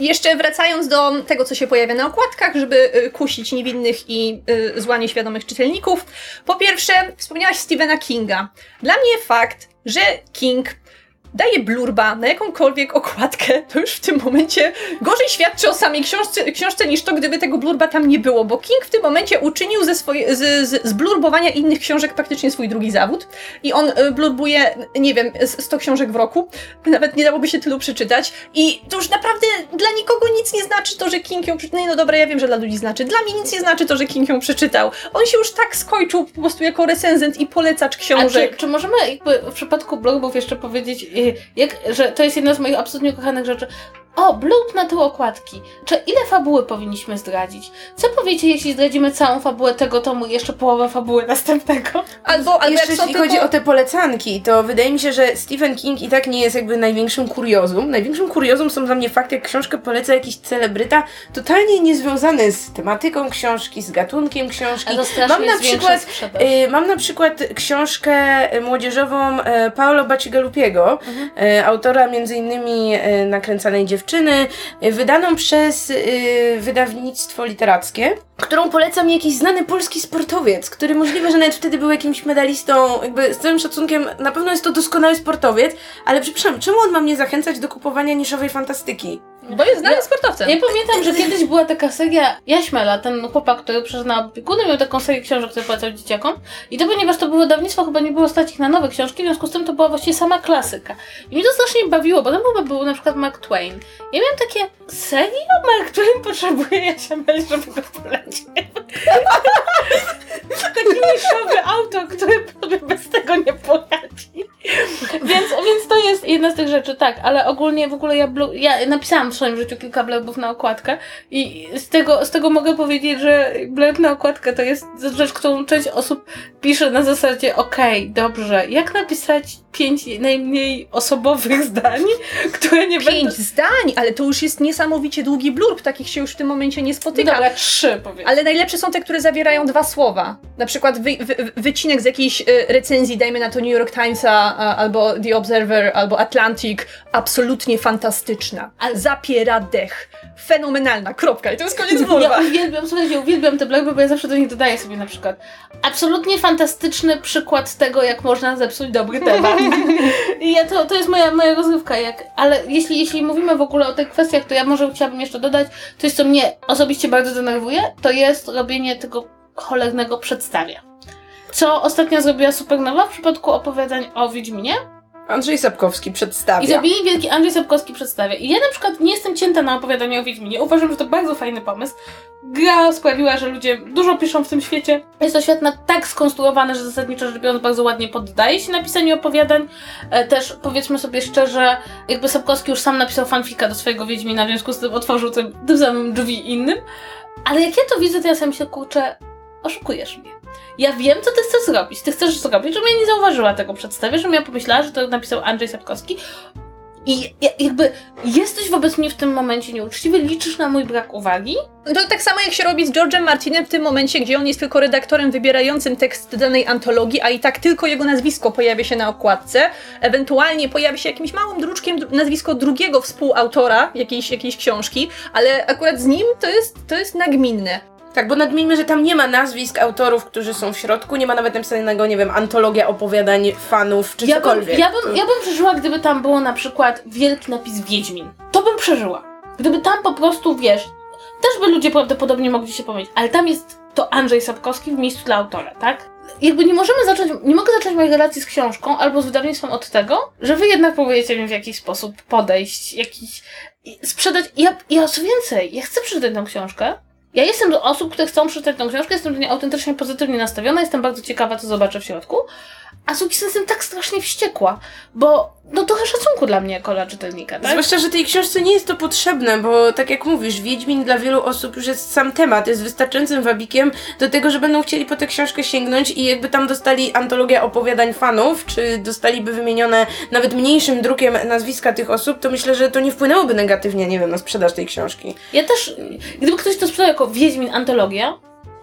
Jeszcze wracając do tego, co się pojawia na okładkach, żeby y, kusić niewinnych i y, zła nieświadomych czytelników. Po pierwsze, wspomniałaś Stephena Kinga. Dla mnie fakt, że King daje blurba na jakąkolwiek okładkę, to już w tym momencie gorzej świadczy o samej książce, książce niż to, gdyby tego blurba tam nie było, bo King w tym momencie uczynił ze swoje, z, z, z blurbowania innych książek praktycznie swój drugi zawód i on y, blurbuje, nie wiem, z 100 książek w roku, nawet nie dałoby się tylu przeczytać i to już naprawdę dla nikogo nic nie znaczy to, że King ją przeczytał. No dobra, ja wiem, że dla ludzi znaczy. Dla mnie nic nie znaczy to, że King ją przeczytał. On się już tak skończył po prostu jako recenzent i polecacz A książek. czy, czy możemy jakby w przypadku blogów jeszcze powiedzieć, y, jak, że to jest jedna z moich absolutnie kochanych rzeczy. O, blurb na tył okładki. Czy ile fabuły powinniśmy zdradzić? Co powiecie, jeśli zdradzimy całą fabułę tego tomu i jeszcze połowę fabuły następnego? Albo, albo Jeszcze jak są jeśli tylko... chodzi o te polecanki, to wydaje mi się, że Stephen King i tak nie jest jakby największym kuriozum. Największym kuriozum są dla mnie fakty, jak książkę poleca jakiś celebryta, totalnie niezwiązany z tematyką książki, z gatunkiem książki. A to strasznie Mam na zwiększa przykład, sprzedaż. Y, Mam na przykład książkę młodzieżową e, Paolo Bacigalupiego, e, autora między innymi e, Nakręcanej dziewczyny, e, wydaną przez e, wydawnictwo literackie, którą poleca mi jakiś znany polski sportowiec, który możliwe, że nawet wtedy był jakimś medalistą, jakby z całym szacunkiem, na pewno jest to doskonały sportowiec, ale przepraszam, czemu on ma mnie zachęcać do kupowania niszowej fantastyki? Bo jest znanym Ja- sportowcem. Ja pamiętam, że kiedyś była taka seria Jaśmela, ten chłopak, który przyszedł na opiekunę, miał taką serię książek, które polecał dzieciakom. I to ponieważ to było wydawnictwo, chyba nie było stać ich na nowe książki, w związku z tym to była właściwie sama klasyka. I mnie to strasznie bawiło, bo tam chyba był na przykład Mark Twain. Ja miałam takie, serio? Mark Twain potrzebuje Jaśmeli, żeby go polecić? Taki niszowy autor, który sobie bez tego nie poradzi. Więc, więc to jest jedna z tych rzeczy, tak, ale ogólnie w ogóle ja, ja napisałam swoim życiu kilka blurbów na okładkę i z tego, z tego mogę powiedzieć, że blurb na okładkę to jest rzecz, którą część osób pisze na zasadzie okej, dobrze, jak napisać pięć najmniej osobowych zdań, które nie Pięć będą... zdań, ale to już jest niesamowicie długi blurb, takich się już w tym momencie nie spotyka. Dobra, trzy powiedzmy. Ale najlepsze są te, które zawierają dwa słowa. Na przykład wy, wy, wycinek z jakiejś y, recenzji, dajmy na to New York Timesa, albo The Observer, albo Atlantic. Absolutnie fantastyczna. Ale- Zapiera dech. Fenomenalna. Kropka. I to jest koniec Ja blurba. uwielbiam, słuchajcie, uwielbiam te blurby, bo ja zawsze do nich dodaję sobie na przykład absolutnie fantastyczny przykład tego, jak można zepsuć dobry temat. I ja to, to jest moja, moja rozrywka, jak, ale jeśli, jeśli mówimy w ogóle o tych kwestiach, to ja może chciałabym jeszcze dodać, coś co mnie osobiście bardzo denerwuje, to jest robienie tego cholernego przedstawia. Co ostatnio zrobiła Supernowa w przypadku opowiadań o Wiedźminie. Andrzej Sapkowski I przedstawia. zrobili wielki Andrzej Sapkowski przedstawia. I ja na przykład nie jestem cięta na opowiadanie o Wiedźminie. Uważam, że to bardzo fajny pomysł. Gra sprawiła, że ludzie dużo piszą w tym świecie. Jest to świat na tak skonstruowany, że zasadniczo rzecz biorąc bardzo ładnie poddaje się napisaniu opowiadań. E, też powiedzmy sobie szczerze, jakby Sapkowski już sam napisał fanfika do swojego Wiedźmina, w związku z tym otworzył tym, tym samym drzwi innym. Ale jak ja to widzę, to ja sobie myślę, kurczę, oszukujesz mnie. Ja wiem, co ty chcesz zrobić. Ty chcesz zrobić, żebym ja nie zauważyła tego przedstawia, żebym ja pomyślała, że to napisał Andrzej Sapkowski. I ja- jakby jesteś wobec mnie w tym momencie nieuczciwy, liczysz na mój brak uwagi. To tak samo jak się robi z George'em Martinem w tym momencie, gdzie on jest tylko redaktorem wybierającym tekst danej antologii, a i tak tylko jego nazwisko pojawia się na okładce. Ewentualnie pojawi się jakimś małym druczkiem dru- nazwisko drugiego współautora jakiejś, jakiejś książki, ale akurat z nim to jest, to jest nagminne. Tak, bo nadmieńmy, że tam nie ma nazwisk autorów, którzy są w środku, nie ma nawet napisanego, nie wiem, antologia opowiadań fanów, czy Ja bym, cokolwiek. ja, bym, ja bym przeżyła, gdyby tam było na przykład wielki napis Wiedźmin. To bym przeżyła. Gdyby tam po prostu, wiesz, też by ludzie prawdopodobnie mogli się pomylić, ale tam jest to Andrzej Sapkowski w miejscu dla autora, tak? Jakby nie możemy zacząć, nie mogę zacząć mojej relacji z książką albo z wydawnictwem od tego, że wy jednak próbujecie mi w jakiś sposób podejść, jakiś, sprzedać. Ja, ja co więcej, ja chcę przeczytać tę książkę. Ja jestem do osób, które chcą przeczytać tę książkę, jestem do niej autentycznie pozytywnie nastawiona, jestem bardzo ciekawa, co zobaczę w środku. A z drugiej strony jestem tak strasznie wściekła, bo no trochę szacunku dla mnie jako czytelnika, tak? Zwłaszcza, że tej książce nie jest to potrzebne, bo tak jak mówisz, Wiedźmin dla wielu osób już jest sam temat, jest wystarczającym wabikiem do tego, że będą chcieli po tę książkę sięgnąć i jakby tam dostali antologię opowiadań fanów, czy dostaliby wymienione nawet mniejszym drukiem nazwiska tych osób, to myślę, że to nie wpłynęłoby negatywnie, nie wiem, na sprzedaż tej książki. Ja też, gdyby ktoś to sprzedał jako Wiedźmin Antologia,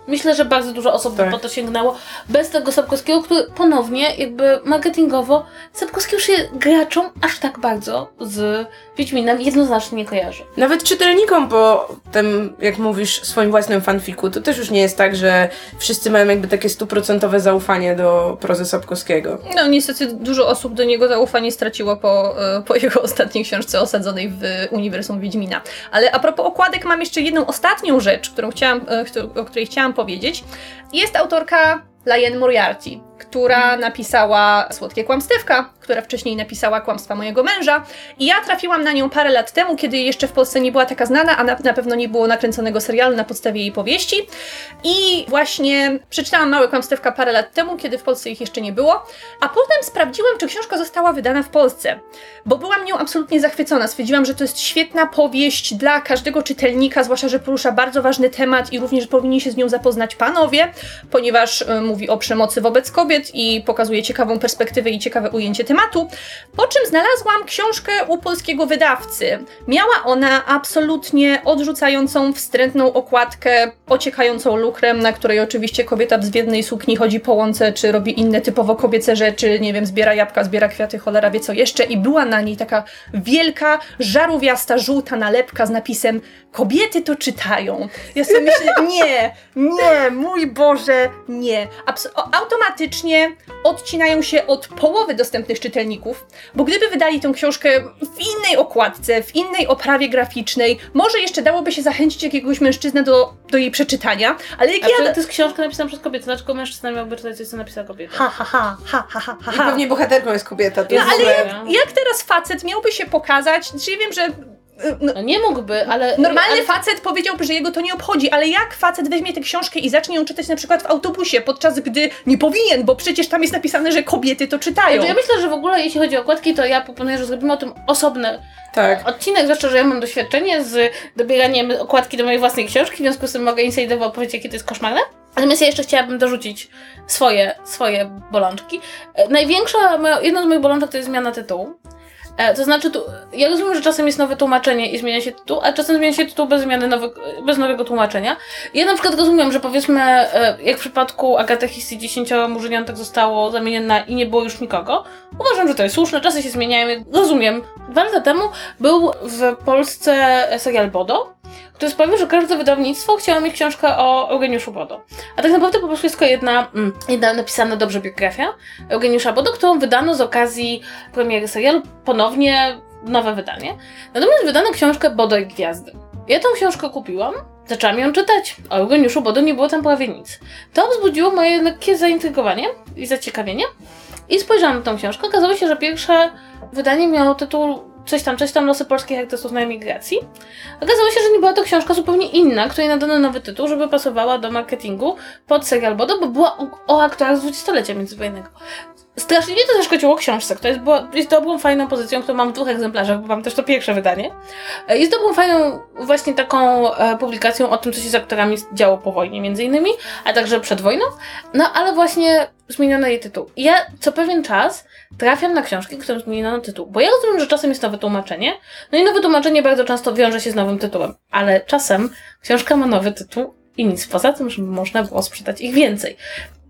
myślę, że bardzo dużo osób by Tak. po to sięgnęło. Bez tego Sapkowskiego, który ponownie, jakby marketingowo, Sapkowski już się graczom aż tak bardzo z Wiedźminem jednoznacznie nie kojarzy. Nawet czytelnikom po tym, jak mówisz, swoim własnym fanfiku, to też już nie jest tak, że wszyscy mają jakby takie stuprocentowe zaufanie do prozy Sapkowskiego. No niestety dużo osób do niego zaufanie straciło po, e, po jego ostatniej książce osadzonej w uniwersum Wiedźmina. Ale a propos okładek mam jeszcze jedną ostatnią rzecz, którą chciałam, e, o której chciałam powiedzieć. Jest autorka Liane Moriarty, która napisała Słodkie Kłamstewka, która wcześniej napisała Kłamstwa mojego męża. I ja trafiłam na nią parę lat temu, kiedy jeszcze w Polsce nie była taka znana, a na, na pewno nie było nakręconego serialu na podstawie jej powieści. I właśnie przeczytałam Małe Kłamstewka parę lat temu, kiedy w Polsce ich jeszcze nie było. A potem sprawdziłam, czy książka została wydana w Polsce, bo byłam nią absolutnie zachwycona. Stwierdziłam, że to jest świetna powieść dla każdego czytelnika, zwłaszcza, że porusza bardzo ważny temat i również powinni się z nią zapoznać panowie, ponieważ y, mówi o przemocy wobec kobiet i pokazuje ciekawą perspektywę i ciekawe ujęcie tematu. Po czym znalazłam książkę u polskiego wydawcy. Miała ona absolutnie odrzucającą, wstrętną okładkę, ociekającą lukrem, na której oczywiście kobieta w zwiednej sukni chodzi po łące, czy robi inne typowo kobiece rzeczy, nie wiem, zbiera jabłka, zbiera kwiaty, cholera wie co jeszcze. I była na niej taka wielka, żarówiasta, żółta nalepka z napisem Kobiety to czytają. Ja sobie myślę, nie, nie, mój Boże, nie. Automatycznie odcinają się od połowy dostępnych czytelników, bo gdyby wydali tę książkę w innej okładce, w innej oprawie graficznej, może jeszcze dałoby się zachęcić jakiegoś mężczyznę do, do jej przeczytania, ale jak A ja... to jest książka napisana przez kobietę, dlaczego mężczyzna miałby czytać coś, co napisała kobieta? Ha, ha, ha, ha, ha, ha, ha, I pewnie bohaterką jest kobieta. To No jest ale jak, jak teraz facet miałby się pokazać, czy ja wiem, że no, No nie mógłby, ale... Normalny ale... facet powiedziałby, że jego to nie obchodzi, ale jak facet weźmie tę książkę i zacznie ją czytać na przykład w autobusie, podczas gdy nie powinien, bo przecież tam jest napisane, że kobiety to czytają. Znaczy, ja myślę, że w ogóle jeśli chodzi o okładki, to ja proponuję, że zrobimy o tym osobny Tak. odcinek, zwłaszcza, że ja mam doświadczenie z dobieraniem okładki do mojej własnej książki, w związku z tym mogę insiderowo powiedzieć, jakie to jest koszmarne. Natomiast ja jeszcze chciałabym dorzucić swoje, swoje bolączki. E, Największa, moja, jedna z moich bolączek to jest zmiana tytułu. E, to znaczy, tu, ja rozumiem, że czasem jest nowe tłumaczenie i zmienia się tytuł, a czasem zmienia się tytuł bez zmiany nowy, bez nowego tłumaczenia. Ja na przykład rozumiem, że powiedzmy, e, jak w przypadku Agaty Christie 10 murzyniontek zostało zamienione i nie było już nikogo. Uważam, że to jest słuszne, czasy się zmieniają, rozumiem. Dwa lata temu był w Polsce serial Bodo, który sprawił, że każde wydawnictwo chciało mieć książkę o Eugeniuszu Bodo. A tak naprawdę po prostu jest tylko jedna, mm, jedna napisana dobrze biografia Eugeniusza Bodo, którą wydano z okazji premiery serialu ponownie nowe wydanie. Natomiast wydano książkę Bodo i Gwiazdy. Ja tą książkę kupiłam, zaczęłam ją czytać. O Eugeniuszu Bodo nie było tam prawie nic. To wzbudziło moje lekkie zaintrygowanie i zaciekawienie. I spojrzałam na tą książkę. Okazało się, że pierwsze wydanie miało tytuł coś tam, coś tam, losy polskich artystów na emigracji. Okazało się, że nie była to książka zupełnie inna, której nadano nowy tytuł, żeby pasowała do marketingu pod serial Bodo, bo była o, aktorach z dwudziestolecia międzywojennego. Strasznie mnie to zaszkodziło książce, która jest, była, jest dobrą, fajną pozycją, którą mam w dwóch egzemplarzach, bo mam też to pierwsze wydanie. E, Jest dobrą, fajną właśnie taką e, publikacją o tym, co się z aktorami działo po wojnie między innymi, a także przed wojną. No ale właśnie zmieniono jej tytuł. I ja co pewien czas trafiam na książki, którym zmieniono tytuł. Bo ja rozumiem, że czasem jest nowe tłumaczenie, no i nowe tłumaczenie bardzo często wiąże się z nowym tytułem. Ale czasem książka ma nowy tytuł i nic poza tym, żeby można było sprzedać ich więcej.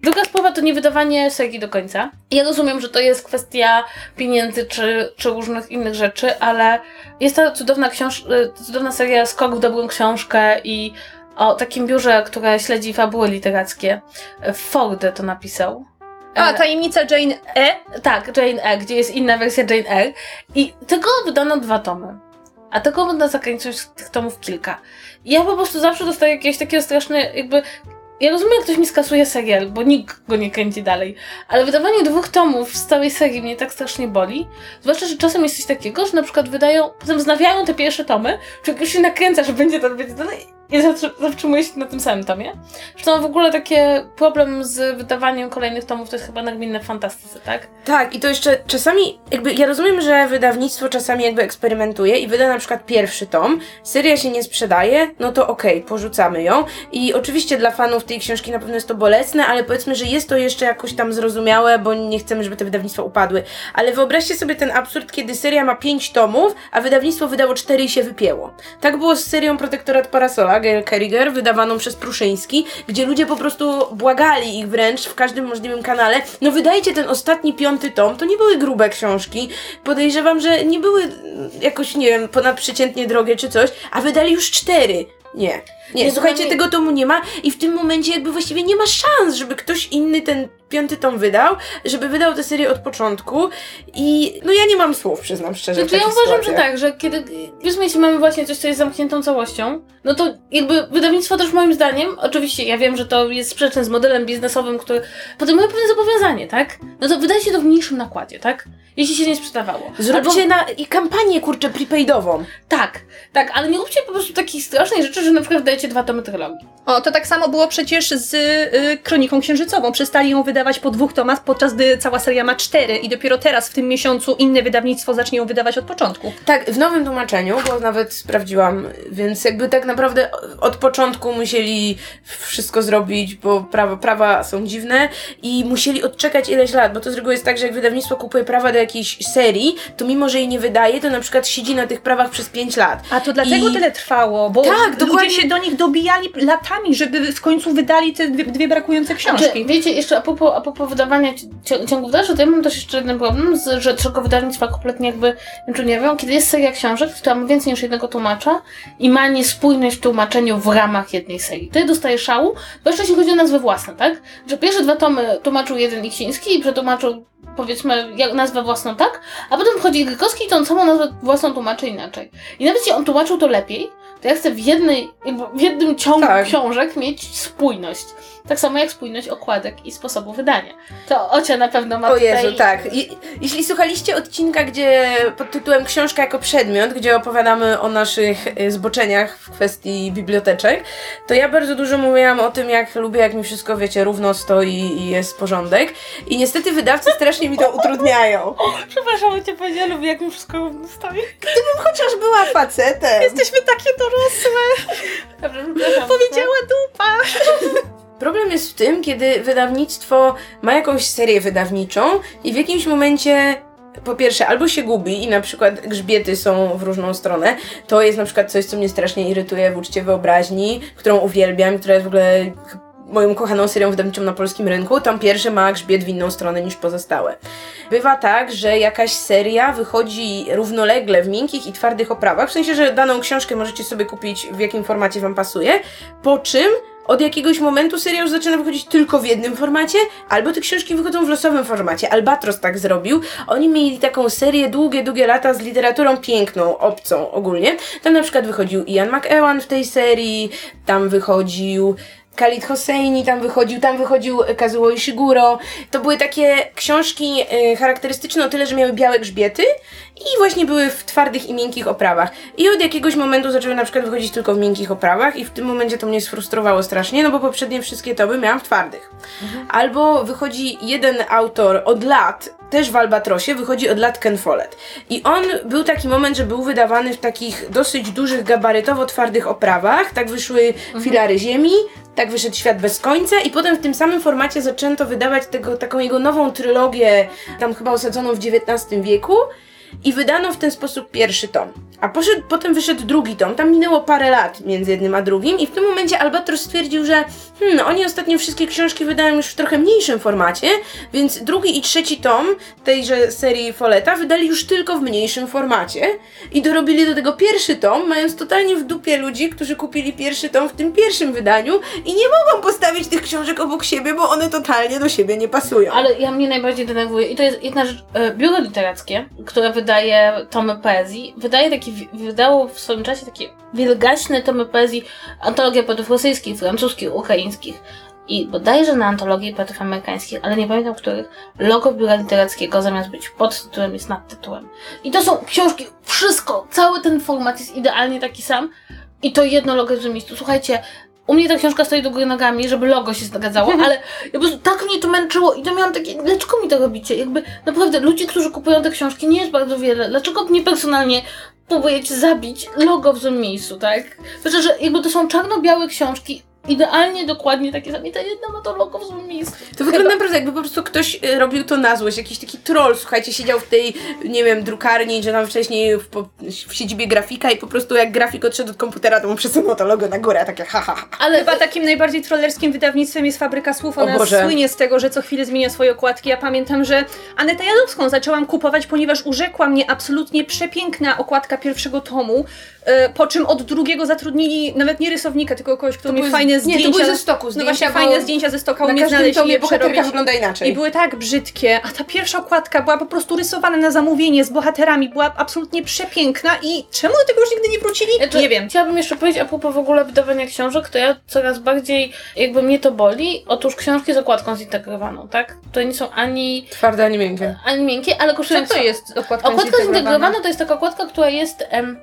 Druga sprawa to niewydawanie serii do końca. Ja rozumiem, że to jest kwestia pieniędzy czy, czy różnych innych rzeczy, ale jest ta cudowna książ- y, cudowna seria Skok w dobrą książkę i o takim biurze, które śledzi fabuły literackie. Ford to napisał. A, E, tajemnica Jane E? tak, Jane Eyre, gdzie jest inna wersja Jane Eyre. I tego wydano dwa tomy. A tego można zakręcić tych tomów kilka. I ja po prostu zawsze dostaję jakieś takie straszne, jakby. Ja rozumiem, jak ktoś mi skasuje serial, bo nikt go nie kręci dalej. Ale wydawanie dwóch tomów z całej serii mnie tak strasznie boli. Zwłaszcza, że czasem jest coś takiego, że na przykład wydają, potem wznawiają te pierwsze tomy, człowiek już się nakręca, że będzie to będzie dalej i zatrzy- zatrzymuje się na tym samym tomie. Zresztą w ogóle taki problem z wydawaniem kolejnych tomów to jest chyba nagminne w fantastyce, tak? Tak, i to jeszcze czasami, jakby ja rozumiem, że wydawnictwo czasami jakby eksperymentuje i wyda na przykład pierwszy tom, seria się nie sprzedaje, no to okej, porzucamy ją. I oczywiście dla fanów tej książki na pewno jest to bolesne, ale powiedzmy, że jest to jeszcze jakoś tam zrozumiałe, bo nie chcemy, żeby te wydawnictwa upadły. Ale wyobraźcie sobie ten absurd, kiedy seria ma pięć tomów, a wydawnictwo wydało cztery i się wypięło. Tak było z serią Protektorat Parasola, Gail wydawaną przez Pruszyński, gdzie ludzie po prostu błagali ich wręcz w każdym możliwym kanale. No wydajcie ten ostatni piąty tom, to nie były grube książki. Podejrzewam, że nie były mm, jakoś, nie wiem, ponadprzeciętnie drogie czy coś, a wydali już cztery. Nie. Nie, Nie, słuchajcie, mnie- tego tomu nie ma i w tym momencie jakby właściwie nie ma szans, żeby ktoś inny ten piąty tom wydał, żeby wydał tę serię od początku i no ja nie mam słów, przyznam szczerze. Znaczy ja takich uważam, że tak, że kiedy, powiedzmy, jeśli mamy właśnie coś, co jest zamkniętą całością, no to jakby wydawnictwo też moim zdaniem, oczywiście ja wiem, że to jest sprzeczne z modelem biznesowym, który podejmuje pewne zobowiązanie, tak? No to wydajcie to w mniejszym nakładzie, tak? Jeśli się nie sprzedawało. Zrobcie Albo, na, i kampanię, kurczę, prepaidową. tak, tak, ale nie róbcie po prostu takiej strasznej rzeczy, że na przykład dajecie dwa tomy trylogii. O, to tak samo było przecież z y, Kroniką Księżycową. Przestali ją wydawać po dwóch tomach, podczas gdy cała seria ma cztery i dopiero teraz, w tym miesiącu, inne wydawnictwo zacznie ją wydawać od początku. Tak, w nowym tłumaczeniu, bo nawet sprawdziłam, więc jakby tak naprawdę od początku musieli wszystko zrobić, bo prawa, prawa są dziwne i musieli odczekać ileś lat, bo to z reguły jest tak, że jak wydawnictwo kupuje prawa do jakiejś serii, to mimo, że jej nie wydaje, to na przykład siedzi na tych prawach przez 5 lat. A to dlatego I- tyle trwało, bo Tak, ludzie dokładnie. się do nich dobijali latami, żeby w końcu wydali te dwie, dwie brakujące książki. Znaczy, wiecie, jeszcze a propos, a propos wydawania dalszych, to ja mam też jeszcze jeden problem, z, że czego wydawnictwa kompletnie jakby, wiem czy nie wiem, kiedy jest seria książek, która ma więcej niż jednego tłumacza i ma niespójność w tłumaczeniu w ramach jednej serii. Ty dostajesz szału, zwłaszcza jeśli chodzi o nazwy własne, tak? Że pierwsze dwa tomy tłumaczył jeden Iksiński i przetłumaczył powiedzmy nazwę własną tak, a potem wchodzi Grykowski i tą samą nazwę własną tłumaczy inaczej. I nawet jeśli on tłumaczył to lepiej, to ja chcę w, jednej, w jednym ciągu Tak. książek mieć spójność. Tak samo jak spójność okładek i sposobu wydania. To Ocia na pewno ma O tutaj... Jezu, tak. I, jeśli słuchaliście odcinka, gdzie pod tytułem Książka jako przedmiot, gdzie opowiadamy o naszych y, zboczeniach w kwestii biblioteczek, to ja bardzo dużo mówiłam o tym, jak lubię, jak mi wszystko, wiecie, równo stoi i jest porządek. I niestety wydawcy strasznie mi to utrudniają. Przepraszam, cię powiedziała, lubię jak mi wszystko stoi. Chociaż była facetem. Jesteśmy takie dorosłe, Dobrze, powiedziała dupa. Problem jest w tym, kiedy wydawnictwo ma jakąś serię wydawniczą i w jakimś momencie po pierwsze, albo się gubi i na przykład grzbiety są w różną stronę. To jest na przykład coś, co mnie strasznie irytuje w uczcie wyobraźni, którą uwielbiam, która jest w ogóle moją kochaną serią wydawniczą na polskim rynku. Tam pierwszy ma grzbiet w inną stronę niż pozostałe. Bywa tak, że jakaś seria wychodzi równolegle w miękkich i twardych oprawach, w sensie, że daną książkę możecie sobie kupić w jakim formacie wam pasuje, po czym od jakiegoś momentu seria już zaczyna wychodzić tylko w jednym formacie, albo te książki wychodzą w losowym formacie. Albatros tak zrobił. Oni mieli taką serię długie, długie lata z literaturą piękną, obcą ogólnie. Tam na przykład wychodził Ian McEwan w tej serii, tam wychodził Khalid Hosseini tam wychodził, tam wychodził Kazuo Ishiguro. To były takie książki y, charakterystyczne o tyle, że miały białe grzbiety i właśnie były w twardych i miękkich oprawach. I od jakiegoś momentu zaczęły na przykład wychodzić tylko w miękkich oprawach i w tym momencie to mnie sfrustrowało strasznie, no bo poprzednie wszystkie toby miałam w twardych. Albo wychodzi jeden autor od lat, też w Albatrosie, wychodzi od lat Ken Follett. I on był taki moment, że był wydawany w takich dosyć dużych, gabarytowo twardych oprawach. Tak wyszły Filary Ziemi, tak wyszedł Świat bez końca i potem w tym samym formacie zaczęto wydawać tego, taką jego nową trylogię, tam chyba osadzoną w XIX wieku i wydano w ten sposób pierwszy tom. A poszedł, potem wyszedł drugi tom, tam minęło parę lat między jednym a drugim i w tym momencie Albatros stwierdził, że hmm, oni ostatnio wszystkie książki wydają już w trochę mniejszym formacie, więc drugi i trzeci tom tejże serii Foleta wydali już tylko w mniejszym formacie i dorobili do tego pierwszy tom, mając totalnie w dupie ludzi, którzy kupili pierwszy tom w tym pierwszym wydaniu i nie mogą postawić tych książek obok siebie, bo one totalnie do siebie nie pasują. Ale ja mnie najbardziej denerwuje, i to jest jedna rzecz, e, biuro literackie, które wydaje tomy poezji, wydaje taki, wydało w swoim czasie takie wielgaśne tomy poezji, antologia poetów rosyjskich, francuskich, ukraińskich. I bodajże na antologię poetów amerykańskich, ale nie pamiętam których, logo biura literackiego zamiast być pod tytułem jest nad tytułem. I to są książki, wszystko, cały ten format jest idealnie taki sam. I to jedno logo jest w miejscu. Słuchajcie, u mnie ta książka stoi do góry nogami, żeby logo się zgadzało, ale ja po prostu tak mnie to męczyło i to miałam takie, dlaczego mi to robicie? Jakby naprawdę ludzi, którzy kupują te książki nie jest bardzo wiele. Dlaczego mnie personalnie próbujecie zabić logo w złym miejscu, tak? Myślę, że jakby to są czarno-białe książki, idealnie, dokładnie takie same. I ta jedna ma to logo w złym miejscu. To wygląda naprawdę jakby po prostu ktoś y, robił to na złość, jakiś taki troll, słuchajcie, siedział w tej, nie wiem, drukarni, czy tam wcześniej w, po, w siedzibie grafika i po prostu jak grafik odszedł od komputera, to mu przesunął to logo na górę, a takie haha. Ha. Ale Chyba takim najbardziej trollerskim wydawnictwem jest Fabryka Słów. Ona słynie z tego, że co chwilę zmienia swoje okładki. Ja pamiętam, że Anetę Jadowską zaczęłam kupować, ponieważ urzekła mnie absolutnie przepiękna okładka pierwszego tomu, e, po czym od drugiego zatrudnili nawet nie rysownika, tylko kogoś, kto To mi były- fajne nie, to zdjęcia. były ze stoku No zdjęcia, właśnie, bo fajne zdjęcia ze stoka umie znaleźć i je bohaterka przerobić. wygląda inaczej. I były tak brzydkie, a ta pierwsza okładka była po prostu rysowana na zamówienie z bohaterami, była absolutnie przepiękna i czemu do tego już nigdy nie wrócili? Znaczy, nie wiem. Chciałabym jeszcze powiedzieć a propos w ogóle wydawania książek, to ja coraz bardziej jakby mnie to boli. Otóż książki z okładką zintegrowaną, tak? To nie są ani, Twarde, a nie miękkie. ani miękkie, ale kosztują Co to jest okładka Okładka zintegrowana? zintegrowana to jest taka okładka, która jest. Em,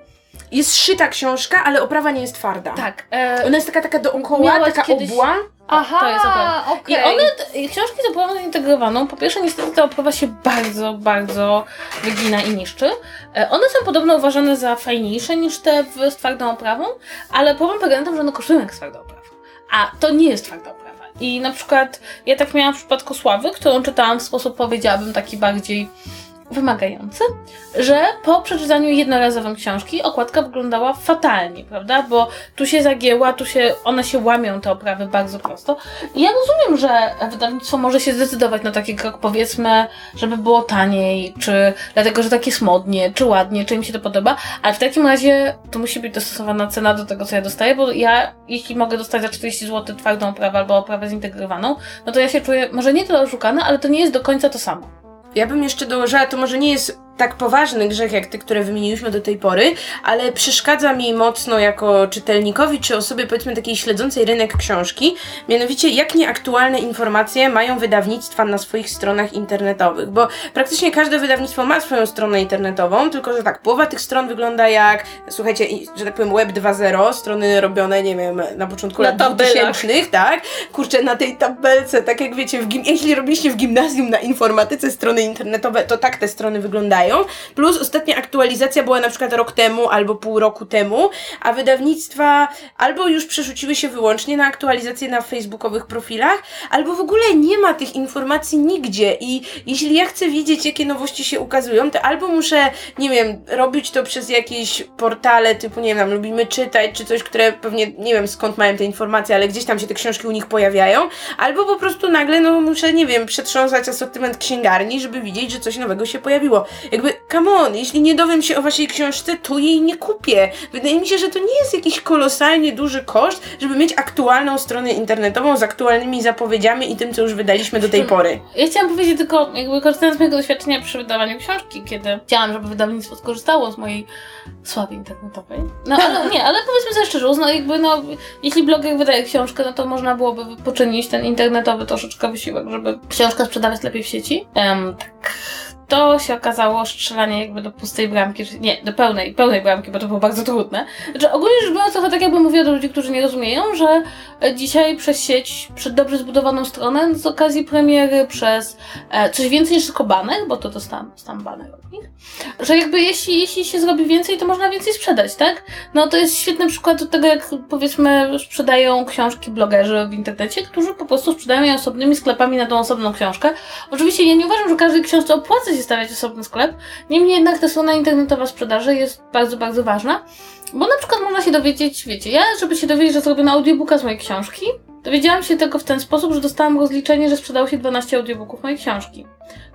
Jest szyta książka, ale oprawa nie jest twarda. tak. E, Ona jest taka, taka dookoła, Miałaś taka kiedyś- obła. Aha, to jest okej. I one, książki z oprawą zintegrowaną, po pierwsze niestety ta oprawa się bardzo, bardzo wygina i niszczy. E, One są podobno uważane za fajniejsze niż te w, z twardą oprawą, ale problem polega na tym, że one kosztują jak z twardą oprawą. A to nie jest twarda oprawa. I na przykład ja tak miałam w przypadku Sławy, którą czytałam w sposób, powiedziałabym, taki bardziej wymagający, że po przeczytaniu jednorazowym książki okładka wyglądała fatalnie, prawda? Bo tu się zagięła, tu się, one się łamią te oprawy bardzo prosto. I ja rozumiem, że wydawnictwo może się zdecydować na taki krok, powiedzmy, żeby było taniej, czy dlatego, że tak jest modnie, czy ładnie, czy im się to podoba, ale w takim razie to musi być dostosowana cena do tego, co ja dostaję, bo ja, jeśli mogę dostać za 40 zł twardą oprawę albo oprawę zintegrowaną, no to ja się czuję, może nie tyle oszukana, ale to nie jest do końca to samo. Ja bym jeszcze dołożyła, to może nie jest tak poważny grzech jak te, które wymieniliśmy do tej pory, ale przeszkadza mi mocno jako czytelnikowi czy osobie powiedzmy takiej śledzącej rynek książki, mianowicie jak nieaktualne informacje mają wydawnictwa na swoich stronach internetowych, bo praktycznie każde wydawnictwo ma swoją stronę internetową, tylko że tak, połowa tych stron wygląda jak, słuchajcie, że tak powiem Web 2.0, strony robione, nie wiem, na początku Na lat tabelach. 2000, tak? Kurczę, na tej tabelce, tak jak wiecie, w gim- jeśli robiliście w gimnazjum na informatyce strony internetowe, to tak te strony wyglądają. Plus ostatnia aktualizacja była na przykład rok temu albo pół roku temu, a wydawnictwa albo już przerzuciły się wyłącznie na aktualizacje na facebookowych profilach, albo w ogóle nie ma tych informacji nigdzie i jeśli ja chcę wiedzieć, jakie nowości się ukazują, to albo muszę, nie wiem, robić to przez jakieś portale typu, nie wiem, lubimy czytać, czy coś, które pewnie, nie wiem skąd mają te informacje, ale gdzieś tam się te książki u nich pojawiają, albo po prostu nagle, no muszę, nie wiem, przetrząsać asortyment księgarni, żeby widzieć, że coś nowego się pojawiło. Jakby, come on, jeśli nie dowiem się o waszej książce, to jej nie kupię. Wydaje mi się, że to nie jest jakiś kolosalnie duży koszt, żeby mieć aktualną stronę internetową z aktualnymi zapowiedziami i tym, co już wydaliśmy do tej pory. Ja chciałam powiedzieć tylko, jakby korzystając z mojego doświadczenia przy wydawaniu książki, kiedy chciałam, żeby wydawnictwo skorzystało z mojej sławy internetowej. No ale nie, ale powiedzmy sobie szczerze, no jakby no, jeśli bloger wydaje książkę, no to można byłoby poczynić ten internetowy troszeczkę wysiłek, żeby książkę sprzedawać lepiej w sieci. Em, tak. To się okazało strzelanie jakby do pustej bramki, nie, do pełnej, pełnej bramki, bo to było bardzo trudne. Znaczy ogólnie rzecz biorąc, trochę tak jakbym mówiła do ludzi, którzy nie rozumieją, że e, dzisiaj przez sieć, przed dobrze zbudowaną stronę, z okazji premiery, przez e, coś więcej niż tylko baner, bo to dostałam, dostałam baner od nich, że jakby jeśli, jeśli się zrobi więcej, to można więcej sprzedać, tak? No to jest świetny przykład do tego, jak powiedzmy sprzedają książki blogerzy w internecie, którzy po prostu sprzedają je osobnymi sklepami na tą osobną książkę. Oczywiście ja nie uważam, że każdej książce opłaca się stawiać osobny sklep, niemniej jednak ta strona internetowa sprzedaży jest bardzo, bardzo ważna, bo na przykład można się dowiedzieć, wiecie, ja żeby się dowiedzieć, że zrobiono audiobooka z mojej książki, dowiedziałam się tego w ten sposób, że dostałam rozliczenie, że sprzedało się 12 audiobooków mojej książki.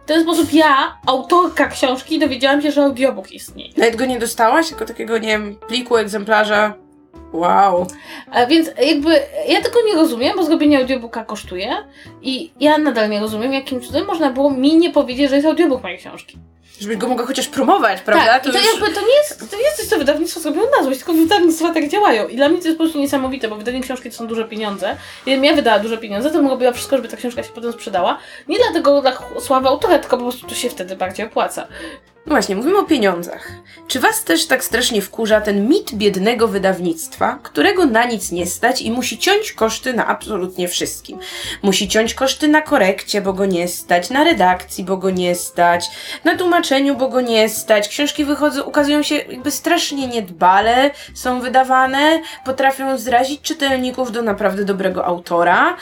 W ten sposób ja, autorka książki, dowiedziałam się, że audiobook istnieje. Nawet go nie dostałaś, jako takiego, nie wiem, pliku, egzemplarza. Wow. A więc jakby ja tego nie rozumiem, bo zrobienie audiobooka kosztuje i ja nadal nie rozumiem, jakim cudem można było mi nie powiedzieć, że jest audiobook mojej książki. Żebyś go mogła chociaż promować, prawda? Tak, i to jakby to nie jest, to nie jest coś, co wydawnictwo zrobiło na złość, tylko wydawnictwa tak działają. I dla mnie to jest po prostu niesamowite, bo wydanie książki to są duże pieniądze. Gdybym ja wydała duże pieniądze, to bym robiła wszystko, żeby ta książka się potem sprzedała. Nie dlatego dla sławy autora, tylko po prostu to się wtedy bardziej opłaca. No właśnie, mówimy o pieniądzach. Czy was też tak strasznie wkurza ten mit biednego wydawnictwa, którego na nic nie stać i musi ciąć koszty na absolutnie wszystkim? Musi ciąć koszty na korekcie, bo go nie stać, na redakcji, bo go nie stać, na tłumaczeniu, bo go nie stać. Książki wychodzą, ukazują się jakby strasznie niedbale, są wydawane, potrafią zrazić czytelników do naprawdę dobrego autora.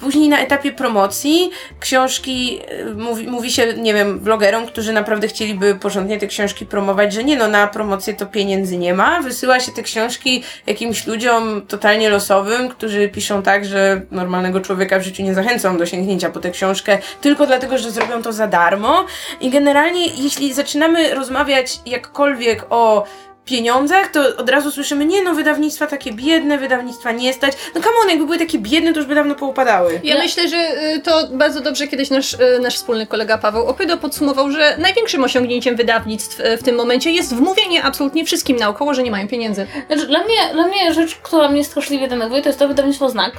Później na etapie promocji książki, y, mówi, mówi się, nie wiem, blogerom, którzy naprawdę chcieliby porządnie te książki promować, że nie no, na promocję to pieniędzy nie ma. Wysyła się te książki jakimś ludziom totalnie losowym, którzy piszą tak, że normalnego człowieka w życiu nie zachęcą do sięgnięcia po tę książkę tylko dlatego, że zrobią to za darmo. I generalnie, jeśli zaczynamy rozmawiać jakkolwiek o pieniądzach, to od razu słyszymy, nie no, wydawnictwa takie biedne, wydawnictwa nie stać. No come on, jakby były takie biedne, to już by dawno poupadały. Ja No. myślę, że y, to bardzo dobrze kiedyś nasz, y, nasz wspólny kolega Paweł Opydo podsumował, że największym osiągnięciem wydawnictw y, w tym momencie jest wmówienie absolutnie wszystkim naokoło, że nie mają pieniędzy. Znaczy, dla mnie, dla mnie rzecz, która mnie straszliwie denerwuje, to jest to wydawnictwo Znak.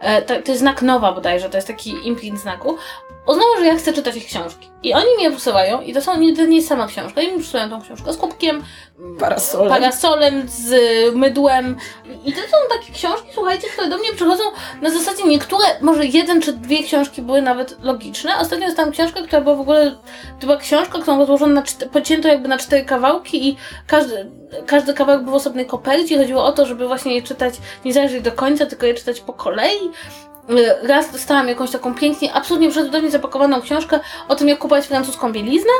E, to, to jest Znak Nowa bodajże, to jest taki imprint znaku. Uznało, że ja chcę czytać ich książki. I oni mnie wysyłają, i to są nie, to nie sama książka, i mi przysyłają tą książkę z kubkiem, Parasolem. parasolem, z mydłem. I to są takie książki, słuchajcie, które do mnie przychodzą na zasadzie niektóre, może jeden czy dwie książki były nawet logiczne. Ostatnio dostałam książkę, która była w ogóle, to była książka, którą rozłożono na pocięto jakby na cztery kawałki i każdy, każdy kawałek był w osobnej kopercie. Chodziło o to, żeby właśnie je czytać, nie zajrzeć do końca, tylko je czytać po kolei. Y, raz dostałam jakąś taką pięknie, absolutnie przecudownie zapakowaną książkę o tym, jak kupować francuską bieliznę,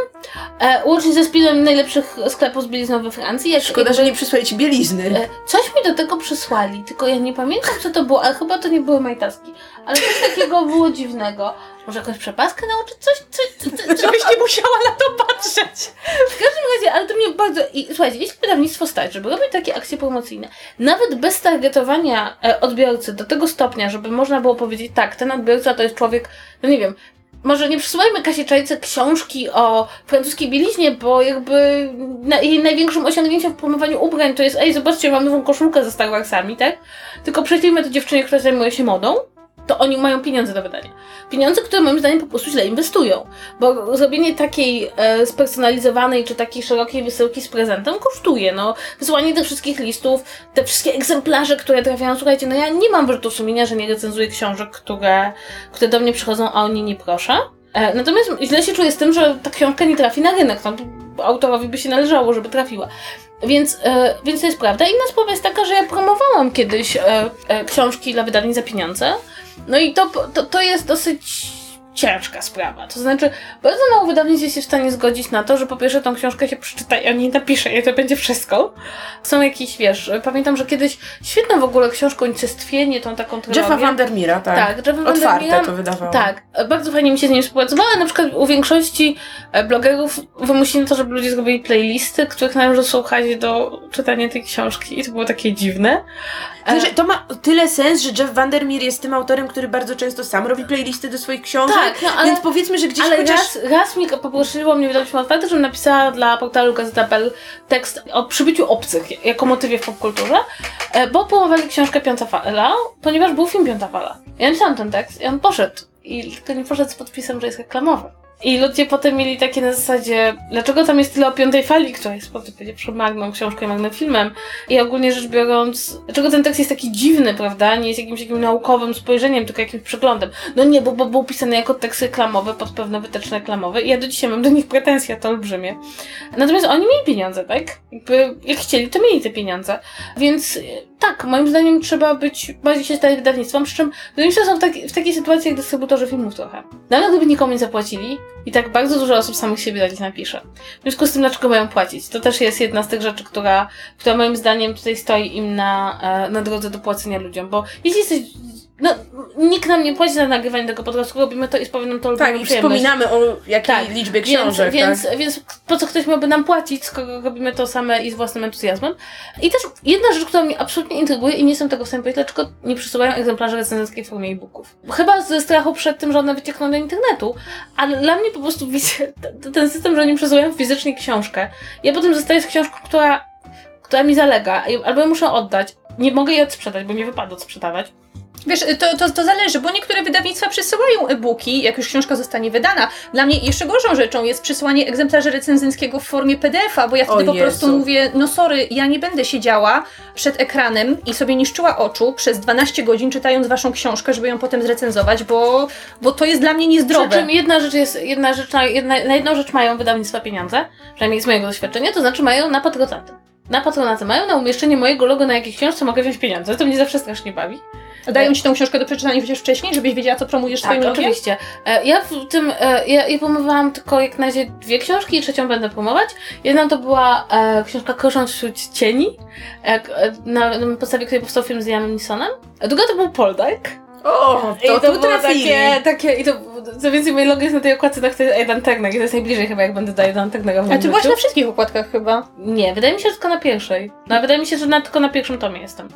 e, łącznie ze spisem najlepszych sklepów z bielizną we Francji. Jak, Szkoda, że nie przysłali ci bielizny. E, Coś mi do tego przysłali, tylko ja nie pamiętam co to było, ale chyba to nie były majtaski. Ale coś takiego było dziwnego. Może jakąś przepaskę nauczyć? Coś, coś, coś, coś. Żebyś nie musiała na to patrzeć. W każdym razie, ale to mnie bardzo... I słuchajcie, jeśli wydawnictwo stać, żeby robić takie akcje promocyjne, nawet bez targetowania e, odbiorcy do tego stopnia, żeby można było powiedzieć, tak, ten odbiorca to jest człowiek, no nie wiem, może nie przesyłajmy Kasie Czajce książki o francuskiej bieliźnie, bo jakby na, jej największym osiągnięciem w promowaniu ubrań to jest ej, zobaczcie, mam nową koszulkę ze Star Warsami, tak? Tylko prześlijmy to dziewczynie, która zajmuje się modą, to oni mają pieniądze do wydania. Pieniądze, które moim zdaniem po prostu źle inwestują. Bo zrobienie takiej e, spersonalizowanej czy takiej szerokiej wysyłki z prezentem kosztuje. No, wysłanie tych wszystkich listów, te wszystkie egzemplarze, które trafiają. Słuchajcie, no ja nie mam wyrzutu sumienia, że nie recenzuję książek, które, które do mnie przychodzą, a o nie nie proszę. E, natomiast źle się czuję z tym, że ta książka nie trafi na rynek. No, autorowi by się należało, żeby trafiła. Więc, e, więc to jest prawda. Inna sprawa jest taka, że ja promowałam kiedyś e, e, książki dla wydawnictw za pieniądze. No i to, to, to jest dosyć ciężka sprawa. To znaczy, bardzo mało wydawnictw jest się w stanie zgodzić na to, że po pierwsze tą książkę się przeczyta i o niej napisze i to będzie wszystko. Są jakieś, wiesz, pamiętam, że kiedyś świetną w ogóle książką Unicestwienie, tą taką trylogię. Jeffa Vandermeera, tak. Tak, Jeffa Otwarte Vandermeera. to wydawało. Tak, bardzo fajnie mi się z nim współpracowało, ale na przykład u większości e, blogerów wymusili to, żeby ludzie zrobili playlisty, których należy słuchać do czytania tej książki i to było takie dziwne. E, Znaczy, to ma tyle sens, że Jeff Vandermeer jest tym autorem, który bardzo często sam robi playlisty do swoich książek, Tak, no, ale- więc powiedzmy, że gdzieś Ale chociaż... raz, raz mi poprosiło mnie wydawnictwo otwarte, żebym napisała dla portalu Gazeta.pl tekst o przybyciu obcych jako motywie w popkulturze, e, bo promowali książkę Piąta Fala, ponieważ był film Piąta Fala. Ja napisałam ten tekst i on poszedł. I tylko nie poszedł z podpisem, że jest reklamowy. I ludzie potem mieli takie na zasadzie, dlaczego tam jest tyle o piątej fali, która jest po prostu magną książką i magną filmem. I ogólnie rzecz biorąc, dlaczego ten tekst jest taki dziwny, prawda? Nie jest jakimś takim naukowym spojrzeniem, tylko jakimś przeglądem. No nie, bo, bo był pisany jako tekst reklamowy pod pewne wytyczne reklamowe i ja do dzisiaj mam do nich pretensje, to olbrzymie. Natomiast oni mieli pieniądze, tak? Jakby, jak chcieli, to mieli te pieniądze. Więc tak, moim zdaniem trzeba być, bardziej się stać wydawnictwem, przy czym wydawnictwa są w, taki, w takiej sytuacji jak dystrybutorzy filmów trochę. Nawet gdyby nikomu nie zapłacili, i tak bardzo dużo osób samych siebie do nich napisze. W związku z tym, dlaczego mają płacić? To też jest jedna z tych rzeczy, która, która moim zdaniem tutaj stoi im na, e, na drodze do płacenia ludziom, bo jeśli jesteś no, nikt nam nie płaci za nagrywanie tego podcastu, robimy to i nam to Tak, i wspominamy o jakiej Tak, liczbie Więc, książek, więc, tak? więc po co ktoś miałby nam płacić, skoro robimy to same i z własnym entuzjazmem? I też jedna rzecz, która mnie absolutnie intryguje i nie jestem tego w stanie powiedzieć, dlaczego nie przysyłają egzemplarzy recenzenckiej w formie e-booków. Chyba ze strachu przed tym, że one wyciekną do internetu, ale dla mnie po prostu wiecie, ten system, że oni przesyłają fizycznie książkę, ja potem zostaję z książką, która, która mi zalega, albo ją muszę oddać, nie mogę jej odsprzedać, bo nie wypada odsprzedawać. Wiesz, to, to, to zależy, bo niektóre wydawnictwa przesyłają e-booki, jak już książka zostanie wydana. Dla mnie jeszcze gorszą rzeczą jest przesyłanie egzemplarza recenzenckiego w formie PDF-a, bo ja wtedy O po prostu Jezu. mówię, no sorry, ja nie będę siedziała przed ekranem i sobie niszczyła oczu przez 12 godzin czytając waszą książkę, żeby ją potem zrecenzować, bo, bo to jest dla mnie Przy niezdrowe. czym jedna rzecz jest, jedna rzecz, na, jedna, na jedną rzecz mają wydawnictwa pieniądze, przynajmniej z mojego doświadczenia, to znaczy mają na patronaty. Na patronaty mają na umieszczenie mojego logo na jakiejś książce, mogę wziąć pieniądze. To mnie zawsze strasznie bawi. Dają ci tą książkę do przeczytania chociaż wcześniej, żebyś wiedziała, co promujesz Tak, swoim logiem? oczywiście. E, Ja w tym, e, ja, ja tylko jak na razie dwie książki i trzecią będę promować. Jedna to była e, książka Krążąc wśród cieni, e, na, na podstawie której powstał film z Janem Nisonem. A druga to był Poldark. O, I to, to tu było trafili. takie, takie, i to, co więcej, moje logo jest na tej okładce, tak to jest Aidan Turner i to jest najbliżej chyba, jak będę do Aidan Turnera w A ty byłaś na wszystkich okładkach chyba. Nie, wydaje mi się, że tylko na pierwszej. No, wydaje mi się, że na, tylko na pierwszym tomie jestem.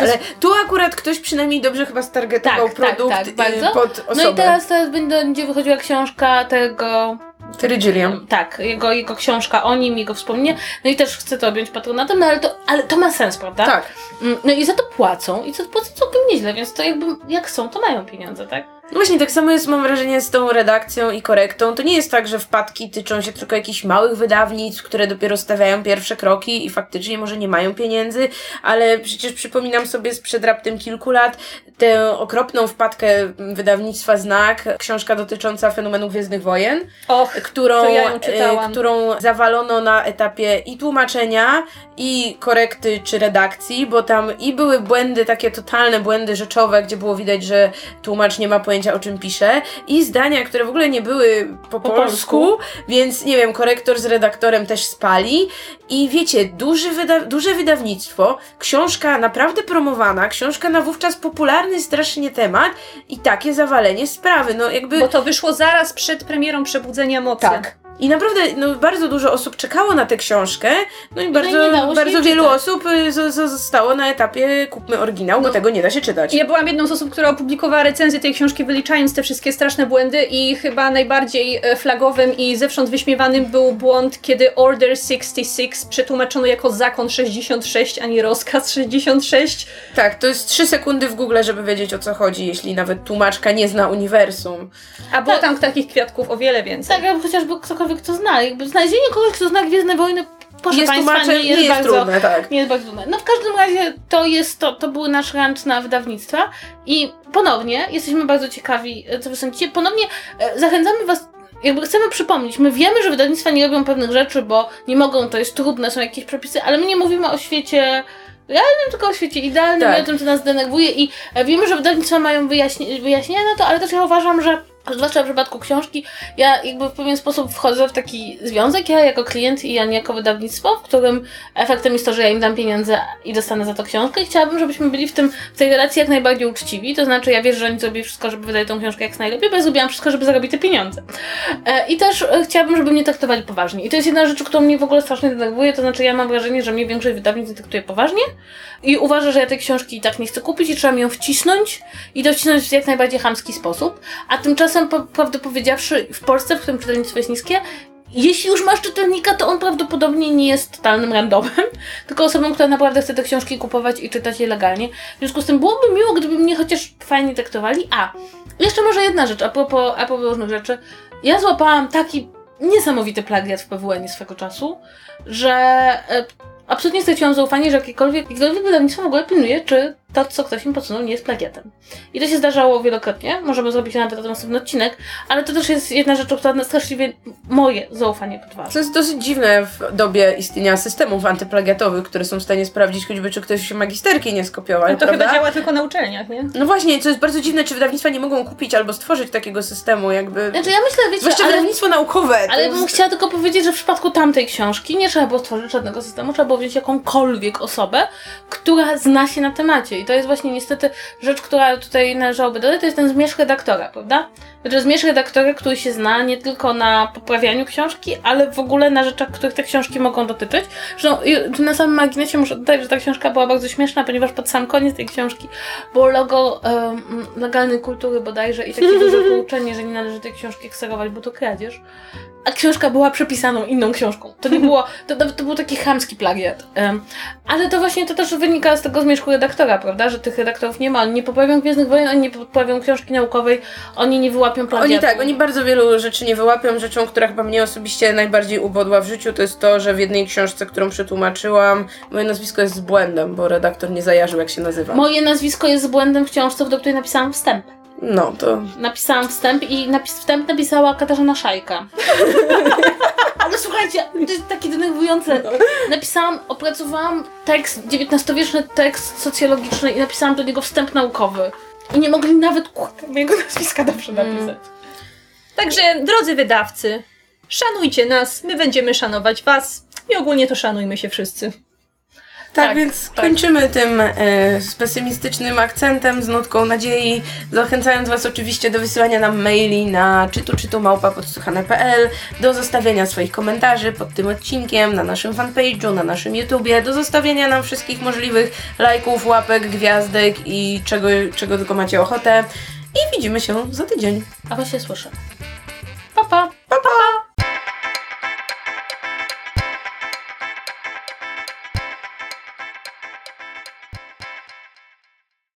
Ale tu akurat ktoś przynajmniej dobrze chyba stargetował Tak, tak, produkt tak, y, bardzo. pod osobę. No i teraz, teraz będzie wychodziła książka tego Terry Gilliam. Tak, jego, jego książka o nim, jego wspomnienie. No i też chcę to objąć patronatem, no ale to, ale to ma sens, prawda? Tak. Mm, No i za to płacą i za to płacą całkiem nieźle, więc to jakby jak są, to mają pieniądze, tak? No właśnie, tak samo jest, mam wrażenie, z tą redakcją i korektą. To nie jest tak, że wpadki tyczą się tylko jakichś małych wydawnictw, które dopiero stawiają pierwsze kroki i faktycznie może nie mają pieniędzy, ale przecież przypominam sobie sprzed raptem kilku lat tę okropną wpadkę wydawnictwa Znak, książka dotycząca fenomenu Gwiezdnych Wojen, Och, którą, ja e, którą zawalono na etapie i tłumaczenia, i korekty czy redakcji, bo tam i były błędy, takie totalne błędy rzeczowe, gdzie było widać, że tłumacz nie ma pojęcia o czym pisze, i zdania, które w ogóle nie były po, Po polsku, polsku. więc nie wiem, korektor z redaktorem też spali. I wiecie, duży wyda- duże wydawnictwo, książka naprawdę promowana, książka na wówczas popularny strasznie temat i takie zawalenie sprawy. No jakby. bo to wyszło zaraz przed premierą Przebudzenia Mocy. Tak. I naprawdę no, bardzo dużo osób czekało na tę książkę, no i nie bardzo, się bardzo wielu czytać. osób y, zo- zo- zostało na etapie kupmy oryginał, bo No. tego nie da się czytać. Ja byłam jedną z osób, która opublikowała recenzję tej książki, wyliczając te wszystkie straszne błędy i chyba najbardziej e, flagowym i zewsząd wyśmiewanym był błąd, kiedy Order 66 przetłumaczono jako zakon 66, a nie rozkaz 66. Tak, to jest trzy sekundy w Google, żeby wiedzieć o co chodzi, jeśli nawet tłumaczka nie zna uniwersum. A było Tak. tam takich kwiatków o wiele więcej. Tak, albo chociażby ktokolwiek to zna. Jakby znalezienie kogoś, kto zna Gwiezdne Wojny, proszę jest Państwa, nie jest, bardzo... trudne, tak. Nie jest bardzo trudne. No w każdym razie to jest to, to był nasz rant na wydawnictwa i ponownie jesteśmy bardzo ciekawi, co wy sądzicie. Ponownie e, zachęcamy was, jakby chcemy przypomnieć, my wiemy, że wydawnictwa nie robią pewnych rzeczy, bo nie mogą, to jest trudne, są jakieś przepisy, ale my nie mówimy o świecie realnym, tylko o świecie idealnym Tak. i o tym, co nas denerwuje i e, wiemy, że wydawnictwa mają wyjaśni- wyjaśnienia na to, ale też ja uważam, że zwłaszcza w przypadku książki, ja jakby w pewien sposób wchodzę w taki związek, ja jako klient i ja jako wydawnictwo, w którym efektem jest to, że ja im dam pieniądze i dostanę za to książkę i chciałabym, żebyśmy byli w tym, w tej relacji jak najbardziej uczciwi, to znaczy ja wierzę, że oni zrobili wszystko, żeby wydać tą książkę jak najlepiej, bo ja zrobiłam wszystko, żeby zarobić te pieniądze. E, I też e, chciałabym, żeby mnie traktowali poważnie. I to jest jedna rzecz, która mnie w ogóle strasznie denerwuje, to znaczy ja mam wrażenie, że mnie większość wydawnictw traktuje poważnie i uważa, że ja tej książki i tak nie chcę kupić i trzeba mi ją wcisnąć i to wcisnąć w jak najbardziej chamski sposób, a tymczasem, po, prawdę powiedziawszy, w Polsce, w którym czytelnictwo jest niskie, jeśli już masz czytelnika, to on prawdopodobnie nie jest totalnym randomem, tylko osobą, która naprawdę chce te książki kupować i czytać je legalnie. W związku z tym byłoby miło, gdyby mnie chociaż fajnie traktowali. A, jeszcze może jedna rzecz, a propos, a propos różnych rzeczy. Ja złapałam taki niesamowity plagiat w PWN swego czasu, że e, absolutnie straciłam zaufanie, że jakiekolwiek, jakiekolwiek wydawnictwo w ogóle pilnuje, czy to, co ktoś im podsunął, nie jest plagiatem. I to się zdarzało wielokrotnie, możemy zrobić na ten osobny odcinek, ale to też jest jedna rzecz, która straszliwie moje zaufanie podważa. To jest dosyć dziwne w dobie istnienia systemów antyplagiatowych, które są w stanie sprawdzić choćby, czy ktoś się magisterki nie skopiował, No to prawda? chyba działa tylko na uczelniach, nie? No właśnie, co jest bardzo dziwne, czy wydawnictwa nie mogą kupić albo stworzyć takiego systemu, jakby... Znaczy ja myślę, wiecie, Zwłaszcza ale, wydawnictwo naukowe. ale jest... bym chciała tylko powiedzieć, że w przypadku tamtej książki nie trzeba było stworzyć żadnego systemu, trzeba było wziąć jakąkolwiek osobę, która zna się na temacie. I to jest właśnie niestety rzecz, która tutaj należałoby dodać, to jest ten zmierzch redaktora, prawda? Znaczy zmierzch redaktora, który się zna nie tylko na poprawianiu książki, ale w ogóle na rzeczach, których te książki mogą dotyczyć. Zresztą na samym marginesie muszę dodać, że ta książka była bardzo śmieszna, ponieważ pod sam koniec tej książki było logo um, legalnej kultury bodajże i takie duże pouczenie, że nie należy tej książki kserować, bo to kradzież. A książka była przepisaną inną książką. To nie było, to, to, to był taki chamski plagiat. Em, ale to właśnie to też wynika z tego zmierzchu redaktora, prawda? Że tych redaktorów nie ma. Oni nie poprawią Gwiezdnych Wojen, oni nie poprawią książki naukowej, oni nie wyłapią plagiatu. Oni tak, oni bardzo wielu rzeczy nie wyłapią. Rzeczą, która chyba mnie osobiście najbardziej ubodła w życiu, to jest to, że w jednej książce, którą przetłumaczyłam, moje nazwisko jest z błędem, bo redaktor nie zajarzył, jak się nazywa. Moje nazwisko jest z błędem w książce, do której napisałam wstęp. No, to... Napisałam wstęp i napis, wstęp napisała Katarzyna Szajka. Ale słuchajcie, to jest takie denerwujące. Napisałam, opracowałam tekst, XIX-wieczny tekst socjologiczny i napisałam do niego wstęp naukowy. I nie mogli nawet kurde, mojego nazwiska dobrze napisać. Także, drodzy wydawcy, szanujcie nas, my będziemy szanować was i ogólnie to szanujmy się wszyscy. Tak, Tak, więc tak. kończymy tym e, z pesymistycznym akcentem, z nutką nadziei, zachęcając Was oczywiście do wysyłania nam maili na czytu czytu małpa podsłuchane.pl, do zostawienia swoich komentarzy pod tym odcinkiem, na naszym fanpage'u, na naszym YouTubie, do zostawienia nam wszystkich możliwych lajków, łapek, gwiazdek i czego, czego tylko macie ochotę. I widzimy się za tydzień. A właśnie słyszę. Pa, pa! Pa, pa!